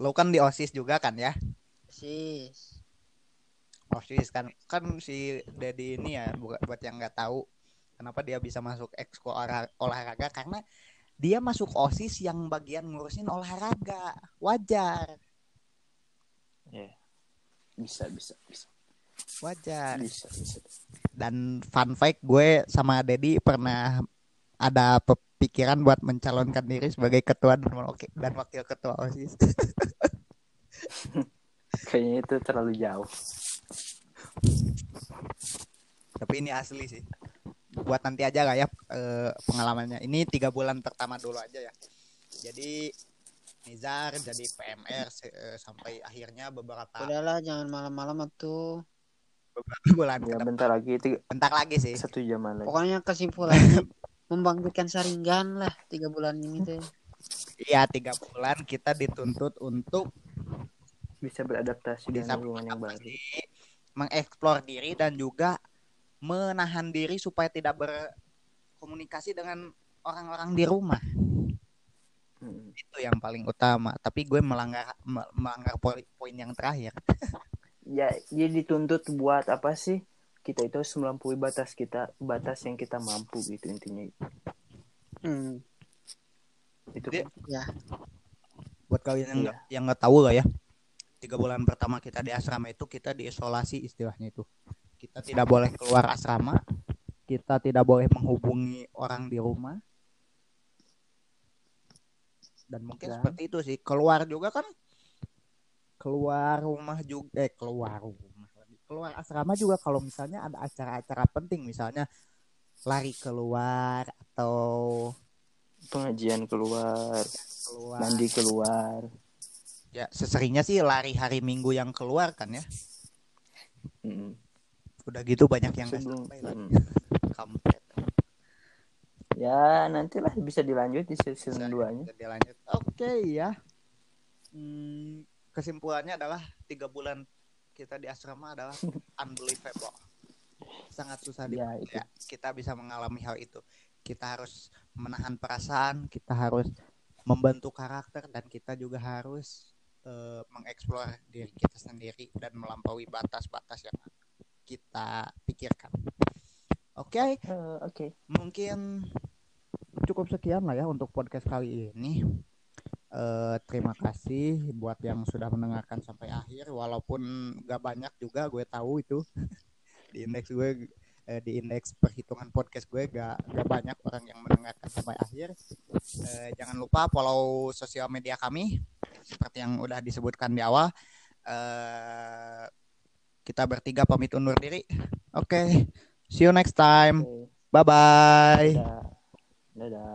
[SPEAKER 1] lu kan di OSIS juga kan ya?
[SPEAKER 3] sis
[SPEAKER 1] OSIS kan kan si Dedi ini ya buat buat yang nggak tahu kenapa dia bisa masuk ekskul olah- olahraga karena dia masuk OSIS yang bagian ngurusin olahraga. Wajar,
[SPEAKER 2] ya bisa bisa bisa
[SPEAKER 1] wajar.
[SPEAKER 2] bisa bisa
[SPEAKER 1] Dan fun fact gue sama Dedi pernah ada pikiran buat mencalonkan diri sebagai ketua dan wakil, dan wakil ketua OSIS.
[SPEAKER 2] kayaknya itu terlalu jauh
[SPEAKER 1] Tapi ini asli sih. Buat nanti aja lah ya eh, pengalamannya. Ini tiga bulan pertama dulu aja ya. Jadi Nizar jadi PMR eh, sampai akhirnya beberapa
[SPEAKER 3] udahlah jangan malam-malam tuh
[SPEAKER 1] beberapa bulan
[SPEAKER 2] ya bentar lagi itu
[SPEAKER 1] Bentar lagi sih.
[SPEAKER 2] satu jaman lagi
[SPEAKER 3] pokoknya kesimpulannya membangkitkan Sharingan lah tiga bulan ini tuh
[SPEAKER 1] Iya tiga bulan kita dituntut untuk
[SPEAKER 2] bisa beradaptasi
[SPEAKER 1] bisa
[SPEAKER 2] dengan lingkungan yang baru
[SPEAKER 1] mengeksplor diri dan juga menahan diri supaya tidak berkomunikasi dengan orang-orang di rumah.
[SPEAKER 2] Hmm.
[SPEAKER 1] Itu yang paling utama. Tapi gue melanggar me- melanggar poin poin yang terakhir.
[SPEAKER 2] ya jadi dituntut buat apa sih kita itu harus melampaui batas kita batas yang kita mampu gitu intinya
[SPEAKER 3] hmm.
[SPEAKER 2] itu kan.
[SPEAKER 3] ya
[SPEAKER 1] buat kalian yang
[SPEAKER 2] Iya.
[SPEAKER 1] nggak yang nggak tahu lah ya tiga bulan pertama kita di asrama itu kita diisolasi istilahnya itu kita tidak boleh keluar asrama kita tidak boleh menghubungi orang di rumah dan mungkin
[SPEAKER 2] Dan?
[SPEAKER 1] seperti itu sih keluar juga kan keluar rumah juga eh keluar rumah keluar. Asrama juga kalau misalnya ada acara-acara penting misalnya lari keluar atau
[SPEAKER 2] pengajian keluar
[SPEAKER 1] keluar.
[SPEAKER 2] mandi keluar.
[SPEAKER 1] Ya seseringnya sih lari hari minggu yang keluar kan ya?
[SPEAKER 2] Mm-mm.
[SPEAKER 1] udah gitu banyak yang
[SPEAKER 2] sebelum
[SPEAKER 1] sampai
[SPEAKER 2] Mm.
[SPEAKER 1] kampret.
[SPEAKER 2] Ya nantilah bisa dilanjut di season
[SPEAKER 1] Bisa,
[SPEAKER 2] 2 nya
[SPEAKER 1] Jadi lanjut oke ya. Hmm, kesimpulannya adalah tiga bulan kita di asrama adalah unbelievable. Sangat susah di
[SPEAKER 2] Ya, itu.
[SPEAKER 1] ya, kita bisa mengalami hal itu. Kita harus menahan perasaan kita harus membentuk karakter dan kita juga harus eh, mengeksplor diri kita sendiri dan melampaui batas-batas yang kita pikirkan. Oke?
[SPEAKER 2] Eh, oke.
[SPEAKER 1] Mungkin cukup sekian lah ya untuk podcast kali ini. Eh, terima kasih buat yang sudah mendengarkan sampai akhir, walaupun gak banyak juga gue tahu itu di indeks gue eh, di indeks perhitungan podcast gue gak, gak banyak orang yang mendengarkan sampai akhir. Eh, jangan lupa follow sosial media kami seperti yang udah disebutkan di awal. Eh, kita bertiga pamit undur diri. Oke, see you next time. Bye bye.
[SPEAKER 2] dadah dadah